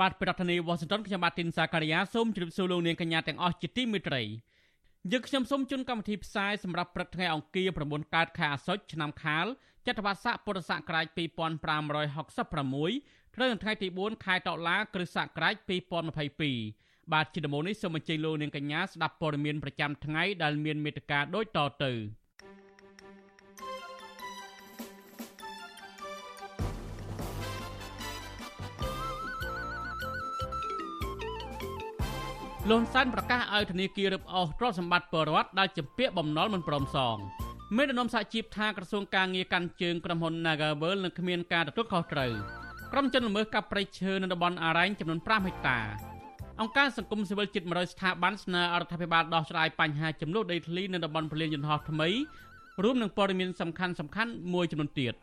បាទប្រធានាធិបតី Washington ខ្ញុំបាទទីនសាការីយ៉ាសូមជម្រាបសួរលោកនាងកញ្ញាទាំងអស់ជាទីមេត្រីយើងខ្ញុំសូមជូនកម្មវិធីផ្សាយសម្រាប់ព្រឹកថ្ងៃអង្គារ9កើតខែអាសត់ឆ្នាំខាលចត្វាស័កពុរសករាជ2566ត្រូវនៅថ្ងៃទី4ខែតុលាគ្រិស្តសករាជ2022បាទជាដំបូងនេះសូមអញ្ជើញលោកនាងកញ្ញាស្ដាប់ព័ត៌មានប្រចាំថ្ងៃដែលមានមេត្តាដូចតទៅ លន់សានប្រកាសឲ្យធនាគាររឹបអូសទ្រព្យសម្បត្តិពលរដ្ឋដែលជំពាក់បំណុលមិនព្រមសងមេដឹកនាំសហជីពថាក្រសួងការងារកាន់ជើងក្រុមហ៊ុន Nagavel នឹងគ្មានការទទួលខុសត្រូវក្រុមជនល្មើសកាប់ព្រៃឈើនៅតំបន់អរ៉ែងចំនួន5ហិកតាអង្គការសង្គមស៊ីវិលជិត100ស្ថាប័នស្នើរដ្ឋាភិបាលដោះស្រាយបញ្ហាចំនួនដីធ្លីនៅតំបន់ពលានយន្តហោះថ្មីរួមនឹងព័ត៌មានសំខាន់សំខាន់មួយចំនួនទៀត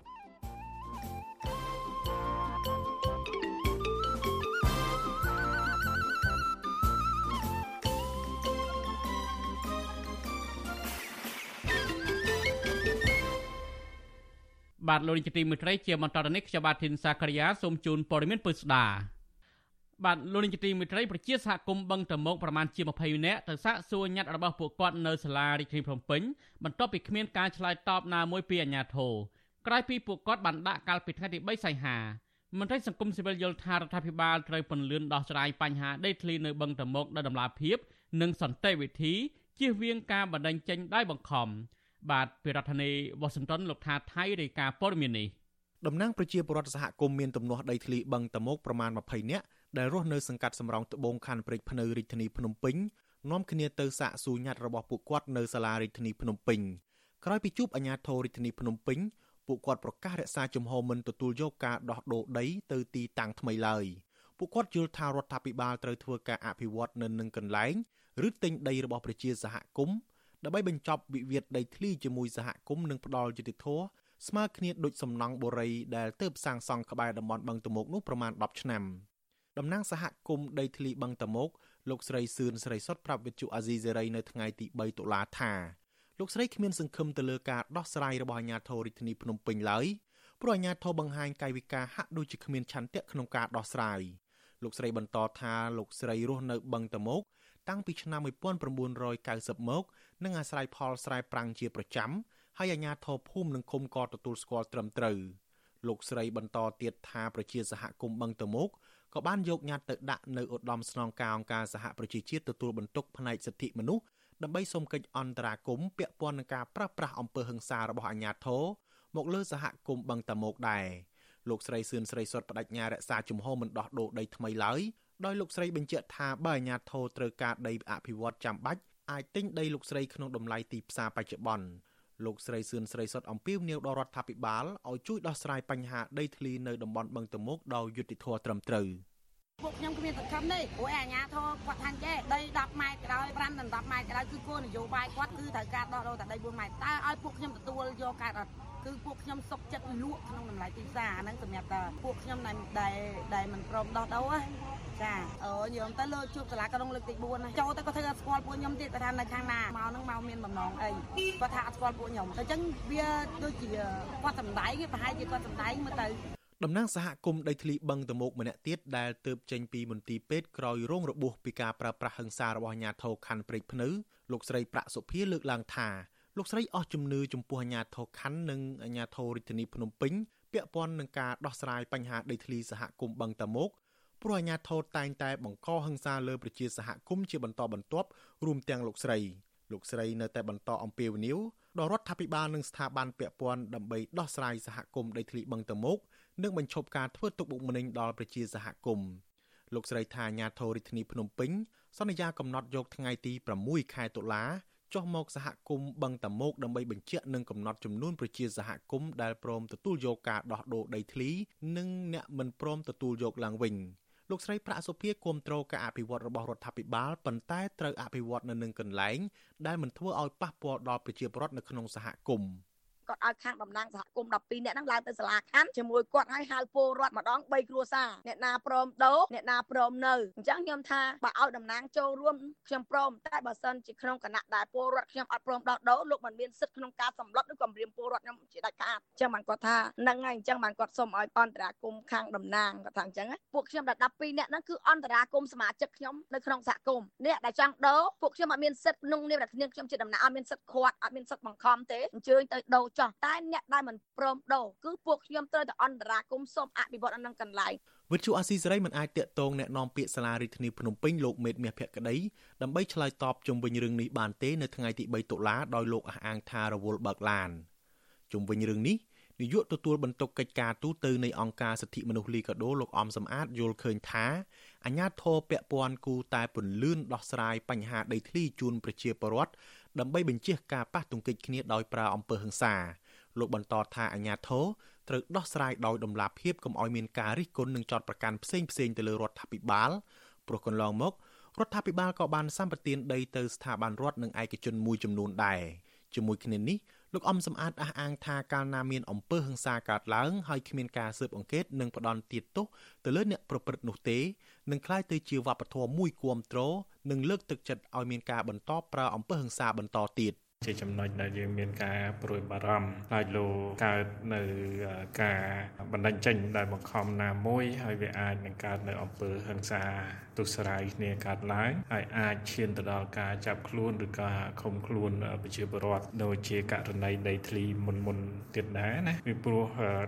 បាទលោកនាយកទីមេត្រីជាបន្តទៅនេះខ្ញុំបាទធីនសាករិយាសូមជូនព័ត៌មានពិស្ដាបាទលោកនាយកទីមេត្រីប្រជាសហគមន៍បឹងតមោកប្រមាណជា20នាក់ទៅសាកសួរញត្តិរបស់ពួកគាត់នៅសាលារាជធានីភ្នំពេញបន្ទាប់ពីគ្មានការឆ្លើយតបណាមួយពីអាជ្ញាធរក្រោយពីពួកគាត់បានដាក់កាលពីថ្ងៃទី3សីហាមន្ត្រីសង្គមស៊ីវិលយល់ថារដ្ឋាភិបាលត្រូវពន្លឿនដោះស្រាយបញ្ហាដីធ្លីនៅបឹងតមោកដោយដំណាភាពនិងសន្តិវិធីជៀសវាងការបណ្តេញចេញដោយបង្ខំ បាទពីរដ្ឋធានីវ៉ាស៊ីនតោនលោកថាថៃរាយការណ៍ព័ត៌មាននេះតំណាងប្រជាពលរដ្ឋសហគមន៍មានទំនាស់ដីធ្លីបឹងតមោកប្រមាណ20នាក់ដែលរស់នៅសង្កាត់សំរោងត្បូងខណ្ឌព្រែកភ្នៅរាជធានីភ្នំពេញនាំគ្នាទៅសាកសួរញត្តិរបស់ពួកគាត់នៅសាលារាជធានីភ្នំពេញក្រោយពីជួបអាជ្ញាធររាជធានីភ្នំពេញពួកគាត់ប្រកាសរក្សាជំហរមិនទទួលយកការដោះដូរដីទៅទីតាំងថ្មីឡើយពួកគាត់យល់ថារដ្ឋាភិបាលត្រូវធ្វើការអភិវឌ្ឍនៅនឹងកន្លែងឬទិញដីរបស់ប្រជាសហគមន៍ ដើម្បីបញ្ចប់វិវាទដីធ្លីជាមួយសហគមន៍និងផ្ដាល់យុតិធធស្មើគ្នាដូចសំណង់បុរីដែលទើបសាងសង់ក្បែរតំបន់បឹងតមោកនោះប្រមាណ10ឆ្នាំតំណាងសហគមន៍ដីធ្លីបឹងតមោកលោកស្រីសឿនស្រីសុតប្រាប់វិទ្យុអាស៊ីសេរីនៅថ្ងៃទី3តុលាថាលោកស្រីគ្មានសង្ឃឹមទៅលើការដោះស្រាយរបស់អាជ្ញាធររាជធានីភ្នំពេញឡើយព្រោះអាជ្ញាធរបង្ហាញកាយវិការហាក់ដូចជាគ្មានឆន្ទៈក្នុងការដោះស្រាយលោកស្រីបន្តថាលោកស្រីរស់នៅបឹងតមោកតាំងពីឆ្នាំ1990មក និងអាស្រ័យផលស្រែប្រាំងជាប្រចាំហើយអាជ្ញាធរភូមិនិងឃុំក៏ទទួលស្គាល់ត្រឹមត្រូវលោកស្រីបន្តទៀតថាប្រជាសហគមន៍បឹងតមោកក៏បានយកញត្តិទៅដាក់នៅឧត្តមស្នងការអង្គការសហប្រជាជាតិទទួលបន្ទុកផ្នែកសិទ្ធិមនុស្សដើម្បីសុំកិច្ចអន្តរាគមន៍ពាក់ព័ន្ធនឹងការប្រាស្រ័យអំពើហិង្សារបស់អាជ្ញាធរមកលើសហគមន៍បឹងតមោកដែរលោកស្រីសឿនស្រីសុតបដិញ្ញារក្សាជំហរមិនដោះដូរដីថ្មីឡើយដោយលោកស្រីបញ្ជាក់ថាបើអាជ្ញាធរត្រូវការដីអភិវឌ្ឍចាំបាច់ អាចទិញដីលោកស្រីក្នុងតម្លៃទីផ្សារបច្ចុប្បន្នលោកស្រីសឿនស្រីសុតអំពាវនាវដល់រដ្ឋាភិបាលឲ្យជួយដោះស្រាយបញ្ហាដីធ្លីនៅតំបន់បឹងតមុកដោយយុត្តិធម៌ត្រឹមត្រូវ ពួកខ្ញុំគ្មានសង្ឃឹមទេព្រោះអាញាធរគាត់ថាចេះដី10ម៉ែត្រក្រោយ5ដល់10ម៉ែត្រក្រោយគឺគោលនយោបាយគាត់គឺត្រូវការដោះដូរតែដី4ម៉ែត្រតើឲ្យពួកខ្ញុំទទួលយកកើតអត់គឺពួកខ្ញុំសុកចិត្តលក់ក្នុងតម្លៃទីផ្សារអាហ្នឹងសម្រាប់តែពួកខ្ញុំដែលដែលមិនព្រមដោះដូរចាអូញោមទៅលើជួបសាលាក្រុងលើកទី4ចូលទៅគាត់ធ្វើឲ្យស្គាល់ពួកខ្ញុំទៀតគាត់ថានៅខាងណាមកហ្នឹងមកមានបំណងអីគាត់ថាអត់ស្គាល់ពួកខ្ញុំអញ្ចឹងវាដូចជាគាត់សំដែងប្រហែលជាគាត់សំដែងមើលទៅ តំណាងសហគមន៍ដីធ្លីបឹងតមោកម្នាក់ទៀតដែលទើបចេញពីមន្ទីរពេទ្យក្រោយរងរបួសពីការប្រើប្រាស់ហិង្សារបស់អាជ្ញាធរខណ្ឌព្រែកភ្នៅលោកស្រីប្រាក់សុភាលើកឡើងថាលោកស្រីអស់ជំនឿចំពោះអាជ្ញាធរខណ្ឌនិងអាជ្ញាធររាជធានីភ្នំពេញពាក់ព័ន្ធនឹងការដោះស្រាយបញ្ហាដីធ្លីសហគមន៍បឹងតមោកព្រោះអាជ្ញាធរតែងតែបង្កហិង្សាលើប្រជាសហគមន៍ជាបន្តបន្ទាប់រួមទាំងលោកស្រីលោកស្រីនៅតែបន្តអំពាវនាវដល់រដ្ឋាភិបាលនិងស្ថាប័នពាក់ព័ន្ធដើម្បីដោះស្រាយសហគមន៍ដីធ្លីបឹងតមោក និងបញ្ឈប់ការធ្វើទុកបុកម្នេញដល់ប្រជាសហគមន៍លោកស្រីថាអាញាធររាជធានីភ្នំពេញសន្យាកំណត់យកថ្ងៃទី6ខែតុលាចុះមកសហគមន៍បឹងតមោកដើម្បីបញ្ជាក់និងកំណត់ចំនួនប្រជាសហគមន៍ដែលព្រមទទួលយកការដោះដូរដីធ្លី និងអ្នកមិនព្រមទទួលយកឡើងវិញលោកស្រីប្រាក់សុភាគាំទ្រការអភិវឌ្ឍរបស់រដ្ឋាភិបាលប៉ុន្តែត្រូវអភិវឌ្ឍនៅនឹងកន្លែងដែលមិនធ្វើឲ្យប៉ះពាល់ដល់ប្រជាពលរដ្ឋនៅក្នុងសហគមន៍ គាត់ឲ្យខាងតំណាងសហគមន៍12អ្នកហ្នឹងឡើងទៅសាលាខណ្ឌជាមួយគាត់ឲ្យហៅពលរដ្ឋម្ដង3គ្រួសារអ្នកណាព្រមដូរអ្នកណាព្រមនៅអញ្ចឹងខ្ញុំថាបើឲ្យតំណាងចូលរួមខ្ញុំព្រមតែបើសិនជាក្នុងគណៈដែលពលរដ្ឋខ្ញុំអត់ព្រមដោះដូរលោកមិនមានសិទ្ធិក្នុងការសម្លុតឬគម្រាមពលរដ្ឋខ្ញុំជាដាច់ខាតអញ្ចឹងបានគាត់ថាហ្នឹងហើយអញ្ចឹងបានគាត់សុំឲ្យអន្តរាគមខាងតំណាងគាត់ថាអញ្ចឹងពួកខ្ញុំដល់12អ្នកហ្នឹងគឺអន្តរាគមសមាជិកខ្ញុំនៅក្នុងសហគមន៍អ្នកដែលចង់ដូរពួកខ្ញុំអត់មានសិទ្ធិក្នុងនាមដែលគ្នាខ្ញុំជាតំណាងអត់មានសិទ្ធិខាត់អត់មានសិទ្ធិបង្ខំទេអញ្ជើញទៅដូរចោះតែអ្នកដែលមិនព្រមដូរគឺពួកខ្ញុំត្រូវតែអន្តរាគមសូមអភិវឌ្ឍនៅនឹងកន្លែងវិទ្យុអាស៊ីសេរីមិនអាចតាក់ទងแนะនាំពាក្យសាលារដ្ឋាភិបាលភ្នំពេញលោកមេតមាសភក្តីដើម្បីឆ្លើយតបជុំវិញរឿងនេះបានទេនៅថ្ងៃទី3តុលាដោយលោកអះអាងថារវល់បើកឡានជុំវិញរឿងនេះនាយកទទួលបន្ទុកកិច្ចការទូតនៃអង្គការសិទ្ធិមនុស្សលីកាដូលោកអំសំអាតយល់ឃើញថាអាញាធរពពាន់គូតែពន្លឿនដោះស្រាយបញ្ហាដីធ្លីជូនប្រជាពលរដ្ឋ ដើម្បីបញ្ជាការប៉ះទង្គិចគ្នាដោយប្រើអំពើហិង្សាលោកបន្តថាអាញាធរត្រូវដោះស្រាយដោយដំណាភាពកុំឲ្យមានការរិះគន់និងចោទប្រកាន់ផ្សេងផ្សេងទៅលើរដ្ឋាភិបាលព្រោះកន្លងមករដ្ឋាភិបាលក៏បានសម្បទានដីទៅស្ថាប័នរដ្ឋនិងឯកជនមួយចំនួនដែរជាមួយគ្នានេះ លោកអំសំអាតអះអាងថាកាលណាមានអំពើហិង្សាកើតឡើងហើយគ្មានការស៊ើបអង្កេតនិងផ្ដន់ទាទោសទៅលើអ្នកប្រព្រឹត្តនោះទេនឹងក្លាយទៅជាវប្បធម៌មួយគាំទ្រនិងលើកទឹកចិត្តឲ្យមានការបន្តប្រើអំពើហិង្សាបន្តទៀត។ជាចំណុចដែលយើងមានការព្រួយបារម្ភខ្លាចលោកើតនៅការបណ្ដឹងចេញដែលបង្ខំណាមួយហើយវាអាចនឹងកើតនៅអំពើហិង្សា ទុស្រាយគ្នាកើតឡើងហើយអាចឈានទៅដល់ការចាប់ខ្លួនឬការឃុំខ្លួនប្រជាពលរដ្ឋដូចជាករណីដីធ្លីមុនមុនទៀតដែរណាពីព្រោះ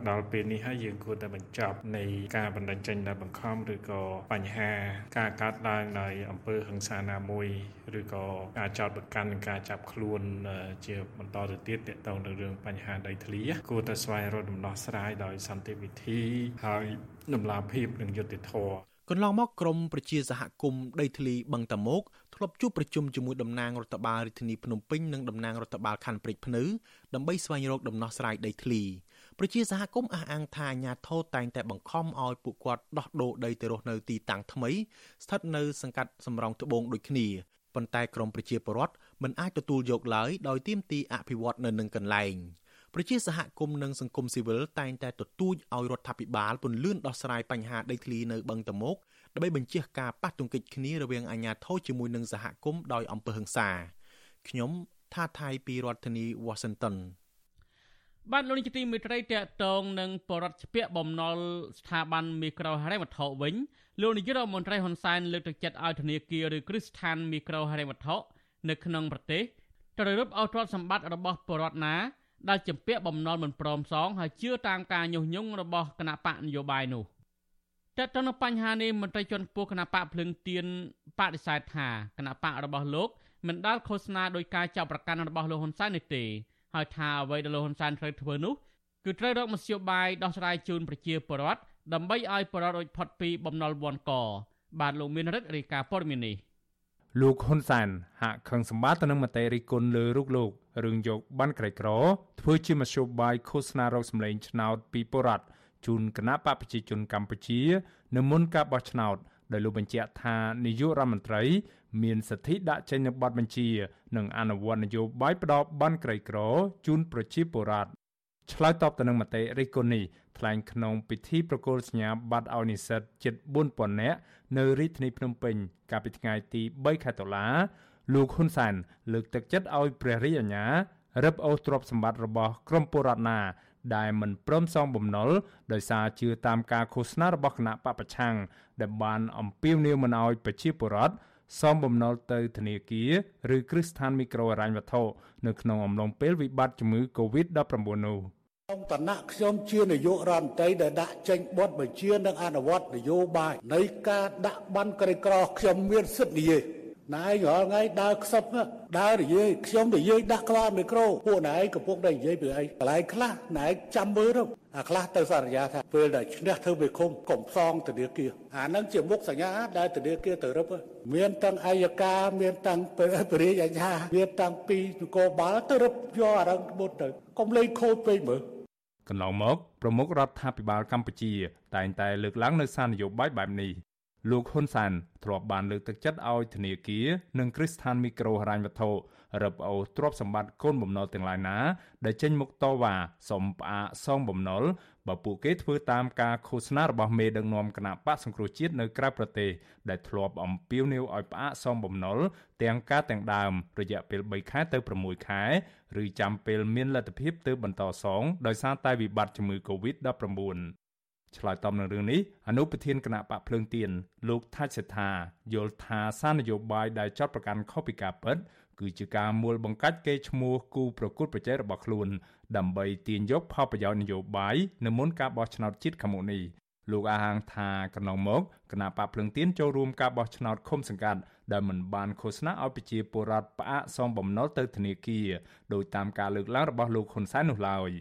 ដល់ពេលនេះហើយយើងគួរតែបញ្ចប់នៃការបណ្ដឹងចេញដែលបង្ខំឬក៏បញ្ហាការកើតឡើងដោយអំពើហិង្សាណាមួយឬក៏ការចោទប្រកាន់និងការចាប់ខ្លួនជាបន្តទៅទៀតទាក់ទងនឹងរឿងបញ្ហាដីធ្លីគួរតែស្វែងរកដំណោះស្រាយដោយសន្តិវិធីហើយដំណាភាពនិងយុត្តិធម៌ កន្លងមកក្រមប្រជាសហគមន៍ដីធ្លីបឹងតាមុកធ្លាប់ជួបប្រជុំជាមួយតំណាងរដ្ឋបាលរាជធានីភ្នំពេញនិងតំណាងរដ្ឋបាលខណ្ឌព្រែកភ្នៅដើម្បីស្វែងរកដំណោះស្រាយដីធ្លីប្រជាសហគមន៍អះអាងថាអាញាធរតែងតែបង្ខំឲ្យពួកគាត់ដោះដូរដីទៅរស់នៅទីតាំងថ្មីស្ថិតនៅសង្កាត់សំរោងត្បូងដូចគ្នាប៉ុន្តែក្រមប្រជាពលរដ្ឋមិនអាចទទួលយកឡើយដោយទាមទារអភិវឌ្ឍនៅនឹងកន្លែង ប្រជាសហគមន៍និងសង្គមស៊ីវិលតែងតែទទូចឲ្យរដ្ឋាភិបាលពន្លឿនដោះស្រាយបញ្ហាដីធ្លីនៅបឹងតមោកដើម្បីបញ្ជាការប៉ះទង្គិចគ្នារវាងអាជ្ញាធរជាមួយនឹងសហគមន៍ដោយអំពើហិង្សាខ្ញុំថាថៃពីរដ្ឋធានី Washington បាទលោកនាយកទីមេត្រីតកតងនឹងបរដ្ឋជ្ពាក់បំណុលស្ថាប័នមីក្រូហិរញ្ញវត្ថុវិញលោកនាយករដ្ឋមន្ត្រីហ៊ុនសែនលើកទឹកចិត្តឲ្យធនាគារឬគ្រឹះស្ថានមីក្រូហិរញ្ញវត្ថុនៅក្នុងប្រទេសត្រូវរឹបអូសទ្រព្យសម្បត្តិរបស់បរដ្ឋណា ដែលជំពាក់បំណុលមិនព្រមសងហើយជឿតាមការញុះញង់របស់គណៈបកនយោបាយនោះតើតើនៅបញ្ហានេះមន្ត្រីជាន់ខ្ពស់គណៈបកភ្លឹងទៀនបដិសេធថាគណៈបករបស់លោកមិនដាល់ឃោសនាដោយការចាប់ប្រកាន់របស់លោកហ៊ុនសែននេះទេហើយថាអ្វីដែលលោកហ៊ុនសែនត្រូវធ្វើនោះគឺត្រូវរកមធ្យោបាយដោះស្រាយជូនប្រជាពលរដ្ឋដើម្បីឲ្យប្រជាពលរដ្ឋរួចផុតពីបំណុលវ័នកបាទលោកមានរិទ្ធរាយការណ៍ព័ត៌មាននេះ លោកហ៊ុនសែនហាក់ខឹងសម្បាទៅនឹងមតិរិះគន់លើរូបលោករឿងយកបានក្រីក្រ ធ្វើជាមធ្យោបាយឃោសនារកសម្លេងឆ្នោតពីបុរដ្ឋជូនគណៈបកប្រជាជនកម្ពុជានៅមុនការបោះឆ្នោតដោយលោកបញ្ជាក់ថានាយករដ្ឋមន្ត្រី មានសិទ្ធិដាក់ចេញនូវបទបញ្ជា និងអនុវត្តនយោបាយផ្ដោតបានក្រីក្រជូនប្រជាពលរដ្ឋឆ្លើយតបទៅនឹងមតិរិះគន់នេះ ថ្លែងក្នុងពិធីប្រគល់សញ្ញាបត្រឲ្យនិស្សិតជិត4000នាក់នៅរាជធានីភ្នំពេញកាលពីថ្ងៃទី3ខែតុលាលោកហ៊ុនសែនលើកទឹកចិត្តឲ្យព្រះរាជអាជ្ញារឹបអូសទ្រព្យសម្បត្តិរបស់ក្រមពលរដ្ឋណា ដែលមិនព្រមសងបំណុលដោយសារជឿតាមការឃោសនារបស់គណៈបពប្រឆាំងដែលបានអំពាវនាវមិនឲ្យប្រជាពលរដ្ឋសមបំណុលទៅធនាគារឬគ្រឹះស្ថានមីក្រូហិរញ្ញវត្ថុនៅក្នុងអំឡុងពេលវិបត្តិជំងឺ Covid-19 នោះ ក្នុងឋានៈខ្ញុំជានាយករដ្ឋមន្ត្រីដែលដាក់ចេញបទបញ្ជានិងអនុវត្តនយោបាយនៃការដាក់បានក្រីក្រខ្ញុំមានសិទ្ធិនិយាយណែរាល់ថ្ងៃដើរខ្សឹបដើរនិយាយខ្ញុំនិយាយដាក់ក្បាលមីក្រូពួកណែកំពុងតែនិយាយពីអីកន្លែងខ្លះណែចាំមើលទៅអាខ្លះទៅសន្យាថាពេលដែលឈ្នះធ្វើវិឃុំកុំផ្សងធនាគារអានឹងជាមុខសញ្ញាដែលធនាគារទៅរឹបមានទាំងអัยការមានទាំងពរិយាញ្ញាមានទាំងពីនគរបាលទៅរឹបយកអារឹងមុតទៅកុំលេងខូចពេកមើល កន្លងមកប្រមុខរដ្ឋាភិបាលកម្ពុជា តែងតែលើកឡើងនៅសារនយោបាយបែបនេះលោកហ៊ុនសានធ្លាប់បានលើកទឹកចិត្តឲ្យធនាគារនិងគ្រឹះស្ថានមីក្រូហិរញ្ញវត្ថុ រឹបអូសទ្រព្យសម្បត្តិកូនបំណុលទាំងឡាយណាដែលចេញមុខតវ៉ាសុំផ្អាកសងបំណុលបើពួកគេធ្វើតាមការឃោសនារបស់មេដឹកនាំគណៈបកសង្គ្រោះជាតិនៅក្រៅប្រទេសដែលធ្លាប់អំពាវនាវឲ្យផ្អាកសងបំណុលទាំងការទាំងដើមរយៈពេល3ខែទៅ6ខែឬចាំពេលមានលទ្ធភាពទើបបន្តសងដោយសារតែវិបត្តិជំងឺ Covid-19 ឆ្លើយតបនឹងរឿងនេះអនុប្រធានគណៈបកភ្លើងទៀនលោកថាច់សេដ្ឋាយល់ថាសារនយោបាយដែលចាត់ប្រកាន់ខុសពីការពិត គឺជាការមូលបង្កាច់កេរ្តិ៍ឈ្មោះគូប្រកួតប្រជែងរបស់ខ្លួន ដើម្បីទាញយកផលប្រយោជន៍នយោបាយនៅមុនការបោះឆ្នោតជាតិខាងមុខនេះលោកអាហាងថាកន្លងមកគណៈបកភ្លឹងទៀនចូលរួមការបោះឆ្នោតឃុំសង្កាត់ដែលមិនបានឃោសនាឲ្យប្រជាពលរដ្ឋផ្អាកសងបំណុលទៅធនាគារដោយតាមការលើកឡើងរបស់លោកហ៊ុនសែននោះឡើយ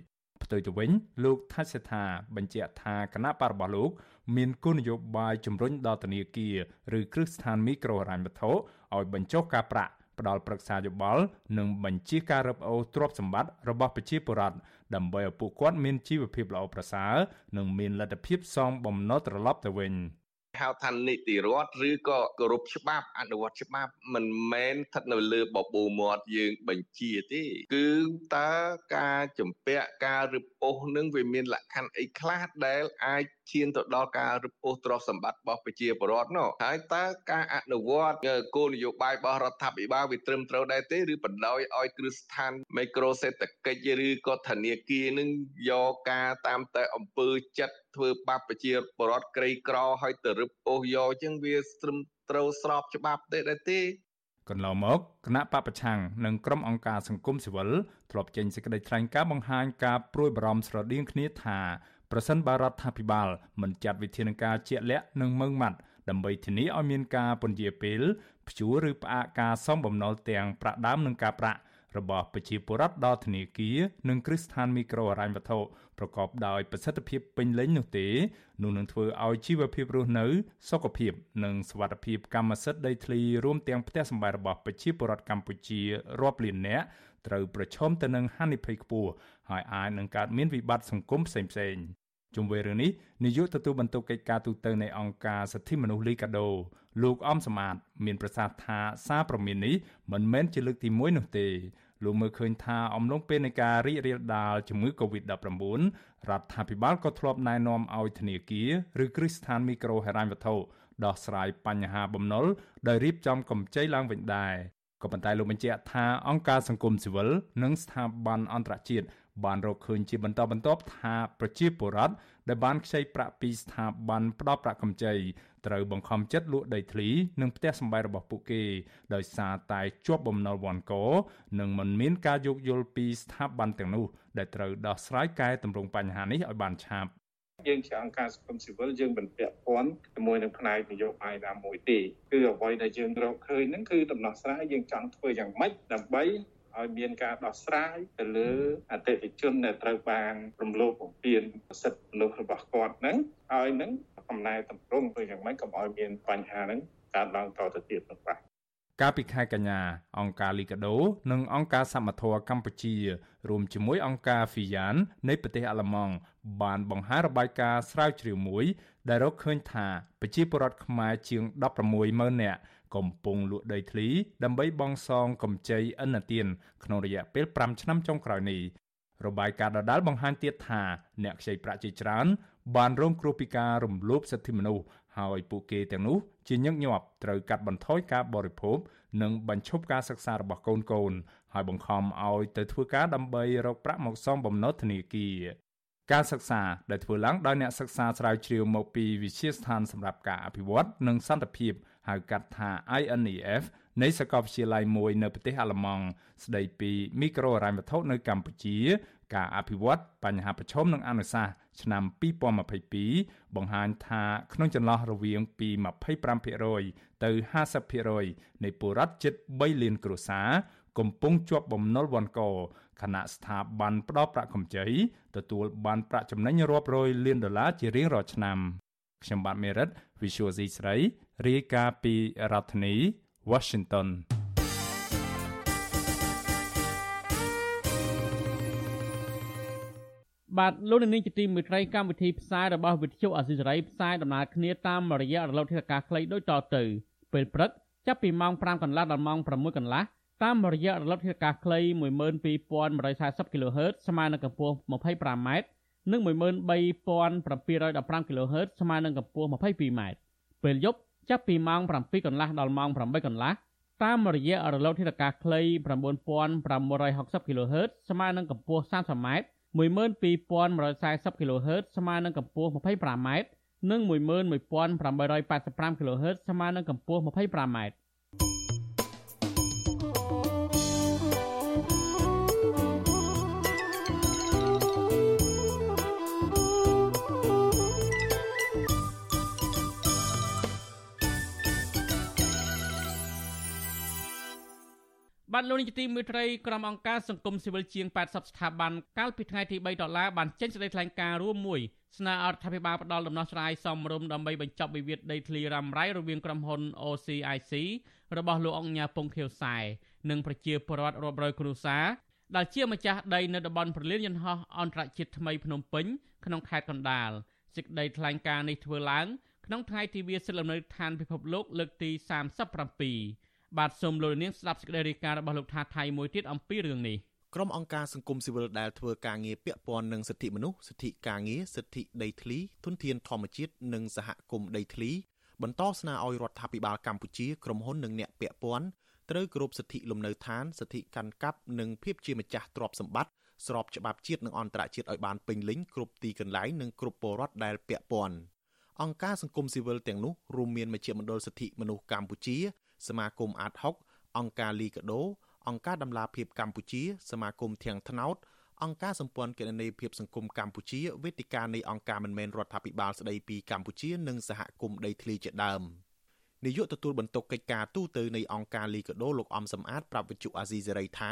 ផ្ទុយទៅវិញលោកថាច់សេថាបញ្ជាក់ថាគណៈបករបស់លោក មានគោលនយោបាយជំរុញដល់ធនាគារឬគ្រឹះស្ថានមីក្រូហិរញ្ញវត្ថុឲ្យបញ្ចុះការប្រាក់ ផ្ដល់ប្រឹក្សាយោបល់និងបញ្ជាការរឹបអូសទ្រព្យសម្បត្តិរបស់ប្រជាពលរដ្ឋដើម្បីឲ្យពួកគាត់មានជីវភាពល្អប្រសើរនិងមានលទ្ធភាពសងបំណុលត្រឡប់ទៅវិញ។ ហៅថានីតិរដ្ឋឬក៏គោរពច្បាប់អនុវត្តច្បាប់មិនមែនស្ថិតនៅលើបបូរមាត់យើងបញ្ជាទេគឺតើការចម្ពាក់ការរឹបអូសនឹងវាមានលក្ខខណ្ឌអីខ្លះដែលអាចឈានទៅដល់ការរឹបអូសទ្រព្យសម្បត្តិរបស់ប្រជាពលរដ្ឋនោះហើយតើការអនុវត្តគោលនយោបាយរបស់រដ្ឋាភិបាលវាត្រឹមត្រូវដែរទេឬបណ្ដោយឲ្យគ្រឹះស្ថានមីក្រូសេដ្ឋកិច្ចឬក៏ធនាគារនឹងយកការតាមតែអំពើចិត្តធ្វើបាបប្រជាពលរដ្ឋក្រីក្រឲ្យទៅរឹបអូសយកចឹងវាត្រឹមត្រូវស្របច្បាប់ទេដែរទេកន្លងមកគណៈបពប្រឆាំងនិងក្រុមអង្គការសង្គមស៊ីវិលធ្លាប់ចេញសេចក្តីថ្លែងការណ៍បង្ហាញការព្រួយបារម្ភស្រដៀងគ្នាថាប្រសិនបើរដ្ឋាភិបាលមិនចាត់វិធានការជាក់លាក់និងម៉ឺងម៉ាត់ដើម្បីធានាឲ្យមានការពន្យាពេលព្យួរឬផ្អាកការសំបំណុលទាំងប្រាក់ដើមនិងការប្រាក់ របស់ប្រជាពលរដ្ឋដល់ធនាគារនិងគ្រឹះស្ថានមីក្រូហិរញ្ញវត្ថុប្រកបដោយប្រសិទ្ធភាពពេញលេញនោះទេនោះនឹងធ្វើឲ្យជីវភាពរស់នៅ សុខភាព និងសុវត្ថិភាពកម្មសិទ្ធិដីធ្លីរួមទាំងផ្ទះសម្បែងរបស់ប្រជាពលរដ្ឋកម្ពុជារាប់លាននាក់ត្រូវប្រឈមទៅនឹងហានិភ័យខ្ពស់ហើយអាចនឹងកើតមានវិបត្តិសង្គមផ្សេងៗជុំវិញរឿងនេះនាយកទទួលបន្ទុកកិច្ចការទូតនៃអង្គការសិទ្ធិមនុស្សលីកាដូ លោកអំសមាតមានប្រសាសន៍ថាសារព្រមាននេះមិនមែនជាលើកទី1នោះទេលោកមើលឃើញថាអំឡុងពេលនៃការរីករាលដាលជំងឺ Covid-19 រដ្ឋាភិបាលក៏ធ្លាប់ណែនាំឲ្យធនាគារឬគ្រឹះស្ថានមីក្រូហិរញ្ញវត្ថុដោះស្រាយបញ្ហាបំណុលដោយរៀបចំកម្ចីឡើងវិញដែរក៏ប៉ុន្តែលោកបញ្ជាក់ថាអង្គការសង្គមស៊ីវិលនិងស្ថាប័នអន្តរជាតិបានរកឃើញជាបន្តបន្ទាប់ថាប្រជាពលរដ្ឋដែលបានខ្ចីប្រាក់ពីស្ថាប័នផ្ដល់ប្រាក់កម្ចី ត្រូវបង្ខំចិត្តលក់ដីធ្លីនិងផ្ទះសម្បែងរបស់ពួកគេ ដោយសារតែជាប់បំណុលវ៉ាន់កនិងមិនមានការយោគយល់ពីស្ថាប័នទាំងនោះដែលត្រូវដោះស្រាយកែតម្រង់បញ្ហានេះឲ្យបានឆាប់យើងជាអង្គការសង្គមស៊ីវិលយើងមិនពាក់ព័ន្ធជាមួយនឹងផ្នែកនយោបាយណាមួយទេគឺអ្វីដែលយើងរកឃើញហ្នឹងគឺដំណោះស្រាយយើងចង់ធ្វើយ៉ាងម៉េចដើម្បី ឲ្យមានការដោះស្រាយទៅលើអតិថិជនដែលត្រូវបានរំលោភបំពានសិទ្ធិមនុស្សរបស់គាត់ហ្នឹងហើយនឹងកំណែតម្រង់ទៅយ៉ាងម៉េចកុំឲ្យមានបញ្ហាហ្នឹងកើតឡើងតទៅទៀតនោះបាទកាលពីខែកញ្ញាអង្គការលីកាដូ និងអង្គការសមត្ថៈកម្ពុជា រួមជាមួយអង្គការ FIAN នៃប្រទេសអាល្លឺម៉ង់បានបង្ហាញរបាយការណ៍ស្រាវជ្រាវមួយ ដែលរកឃើញថាប្រជាពលរដ្ឋខ្មែរជាង160000នាក់ កំពុងលក់ដីធ្លីដើម្បីបង់សងកម្ចីឥណទានក្នុងរយៈពេល5ឆ្នាំចុងក្រោយនេះរបាយការណ៍ដដាលបង្ហាញទៀតថាអ្នកខ្ចីប្រាក់ជាច្រើនបានរងគ្រោះពីការរំលោភសិទ្ធិមនុស្សហើយពួកគេទាំងនោះជាញឹកញាប់ត្រូវកាត់បន្ថយការបរិភោគនិងបញ្ឈប់ការសិក្សារបស់កូនកូន ហើយបង្ខំឲ្យទៅធ្វើការដើម្បីរកប្រាក់មកសងបំណុលធនាគារការសិក្សាដែលធ្វើឡើងដោយអ្នកសិក្សាស្រាវជ្រាវមកពីវិទ្យាស្ថានសម្រាប់ការអភិវឌ្ឍនិងសន្តិភាព ហៅកាត់ថា INEF នៃសាកលវិទ្យាល័យមួយនៅប្រទេសអាល្លឺម៉ង់ស្ដីពីមីក្រូហិរញ្ញវត្ថុនៅកម្ពុជា ការអភិវឌ្ឍបញ្ហាប្រឈមនិងអនុសាសន៍ឆ្នាំ2022បង្ហាញថាក្នុងចន្លោះរវាងពី25%ទៅ50%នៃពលរដ្ឋជិត3លានគ្រួសារកំពុងជាប់បំណុលវ៉ាន់កខណៈស្ថាប័នផ្ដល់ប្រាក់កម្ចីទទួលបានប្រាក់ចំណេញរាប់រយលានដុល្លារជារៀងរាល់ឆ្នាំខ្ញុំបាទមេរិត Visual C ស្រី រាយការណ៍ពីរដ្ឋធានី Washington បបាទលោកនាងជាទីមេត្រីកម្មវិធីផ្សាយរបស់វិទ្យុអស៊ីសេរីផ្សាយដំណើរគ្នាតាមរយៈរលកធាតុអាកាសខ្លីដូចតទៅ ពេលព្រឹកចាប់ពីម៉ោង5កន្លះដល់ម៉ោង6កន្លះតាមរយៈរលកធាតុអាកាសខ្លី12140 kHz ស្មើនឹងកម្ពស់ 25m និង13715 kHz ស្មើនឹងកម្ពស់ 22m ពេលយប់ ចាប់ពីម៉ោង7កន្លះដល់ម៉ោង8កន្លះតាមរយៈរលកធាតុអាកាសខ្លី9560 kHz ស្មើនឹងកម្ពស់ 30m 12140 kHz ស្មើនឹងកម្ពស់ 25m និង11885 kHz ស្មើនឹងកម្ពស់ 25m បានលោកនាយកទីមេត្រីក្រុមអង្គការសង្គមស៊ីវិលជាង80ស្ថាប័នកាលពីថ្ងៃទី3ដុល្លារបានចេញសេចក្តីថ្លែងការណ៍រួមមួយស្នើឲ្យរដ្ឋាភិបាលផ្តល់ដំណោះស្រាយសមរម្យដើម្បីបញ្ចប់វិវាទដីធ្លីរ៉ាំរ៉ៃរវាងក្រុមហ៊ុន OCIC របស់លោកអង្គញាពងខៀវសែនិងប្រជាពលរដ្ឋរាប់រយគ្រួសារដែលជាម្ចាស់ដីនៅតំបន់ប្រលានយន្តហោះអន្តរជាតិថ្មីភ្នំពេញក្នុងខេត្តកណ្ដាលសេចក្តីថ្លែងការណ៍នេះធ្វើឡើងក្នុងថ្ងៃទិវាសិទ្ធិលំនៅឋានពិភពលោកលើកទី37 បាទសូមលោកនាងស្ដាប់សេចក្តីរាយការណ៍របស់លោកថាថៃមួយទៀតអំពីរឿងនេះក្រុមអង្គការសង្គមស៊ីវិលដែលធ្វើការងារពាក់ព័ន្ធនឹងសិទ្ធិមនុស្សសិទ្ធិការងារសិទ្ធិដីធ្លីទុនធានធម្មជាតិនិងសហគមន៍ដីធ្លីបន្តស្នើឲ្យរដ្ឋាភិបាលកម្ពុជាក្រុមហ៊ុននិងអ្នកពាក់ព័ន្ធត្រូវគោរពសិទ្ធិលំនៅឋានសិទ្ធិកាន់កាប់និងភាពជាម្ចាស់ទ្រព្យសម្បត្តិស្របច្បាប់ជាតិនិងអន្តរជាតិឲ្យបានពេញលេញគ្រប់ទីកន្លែងនិងគ្រប់ពលរដ្ឋដែលពាក់ព័ន្ធអង្គការសង្គមស៊ីវិលទាំងនោះរួមមានមជ្ឈមណ្ឌលសិទ្ធិមនុស្សកម្ពុជា សមាគមអាត6អង្គការលីកាដូអង្គការដំឡាភិបកម្ពុជា សមាគមធាងថ្នោតអង្គការសម្ព័ន្ធគណនេយ្យភាពសង្គមកម្ពុជាវេទិកានៃអង្គការមិនមែនរដ្ឋាភិបាលស្ដីពីកម្ពុជានិងសហគមន៍ដីធ្លីជាដើមនាយកទទួលបន្ទុកកិច្ចការទូតទៅនៃអង្គការលីកាដូលោកអំសំអាតប្រាប់វិទ្យុអាស៊ីសេរីថា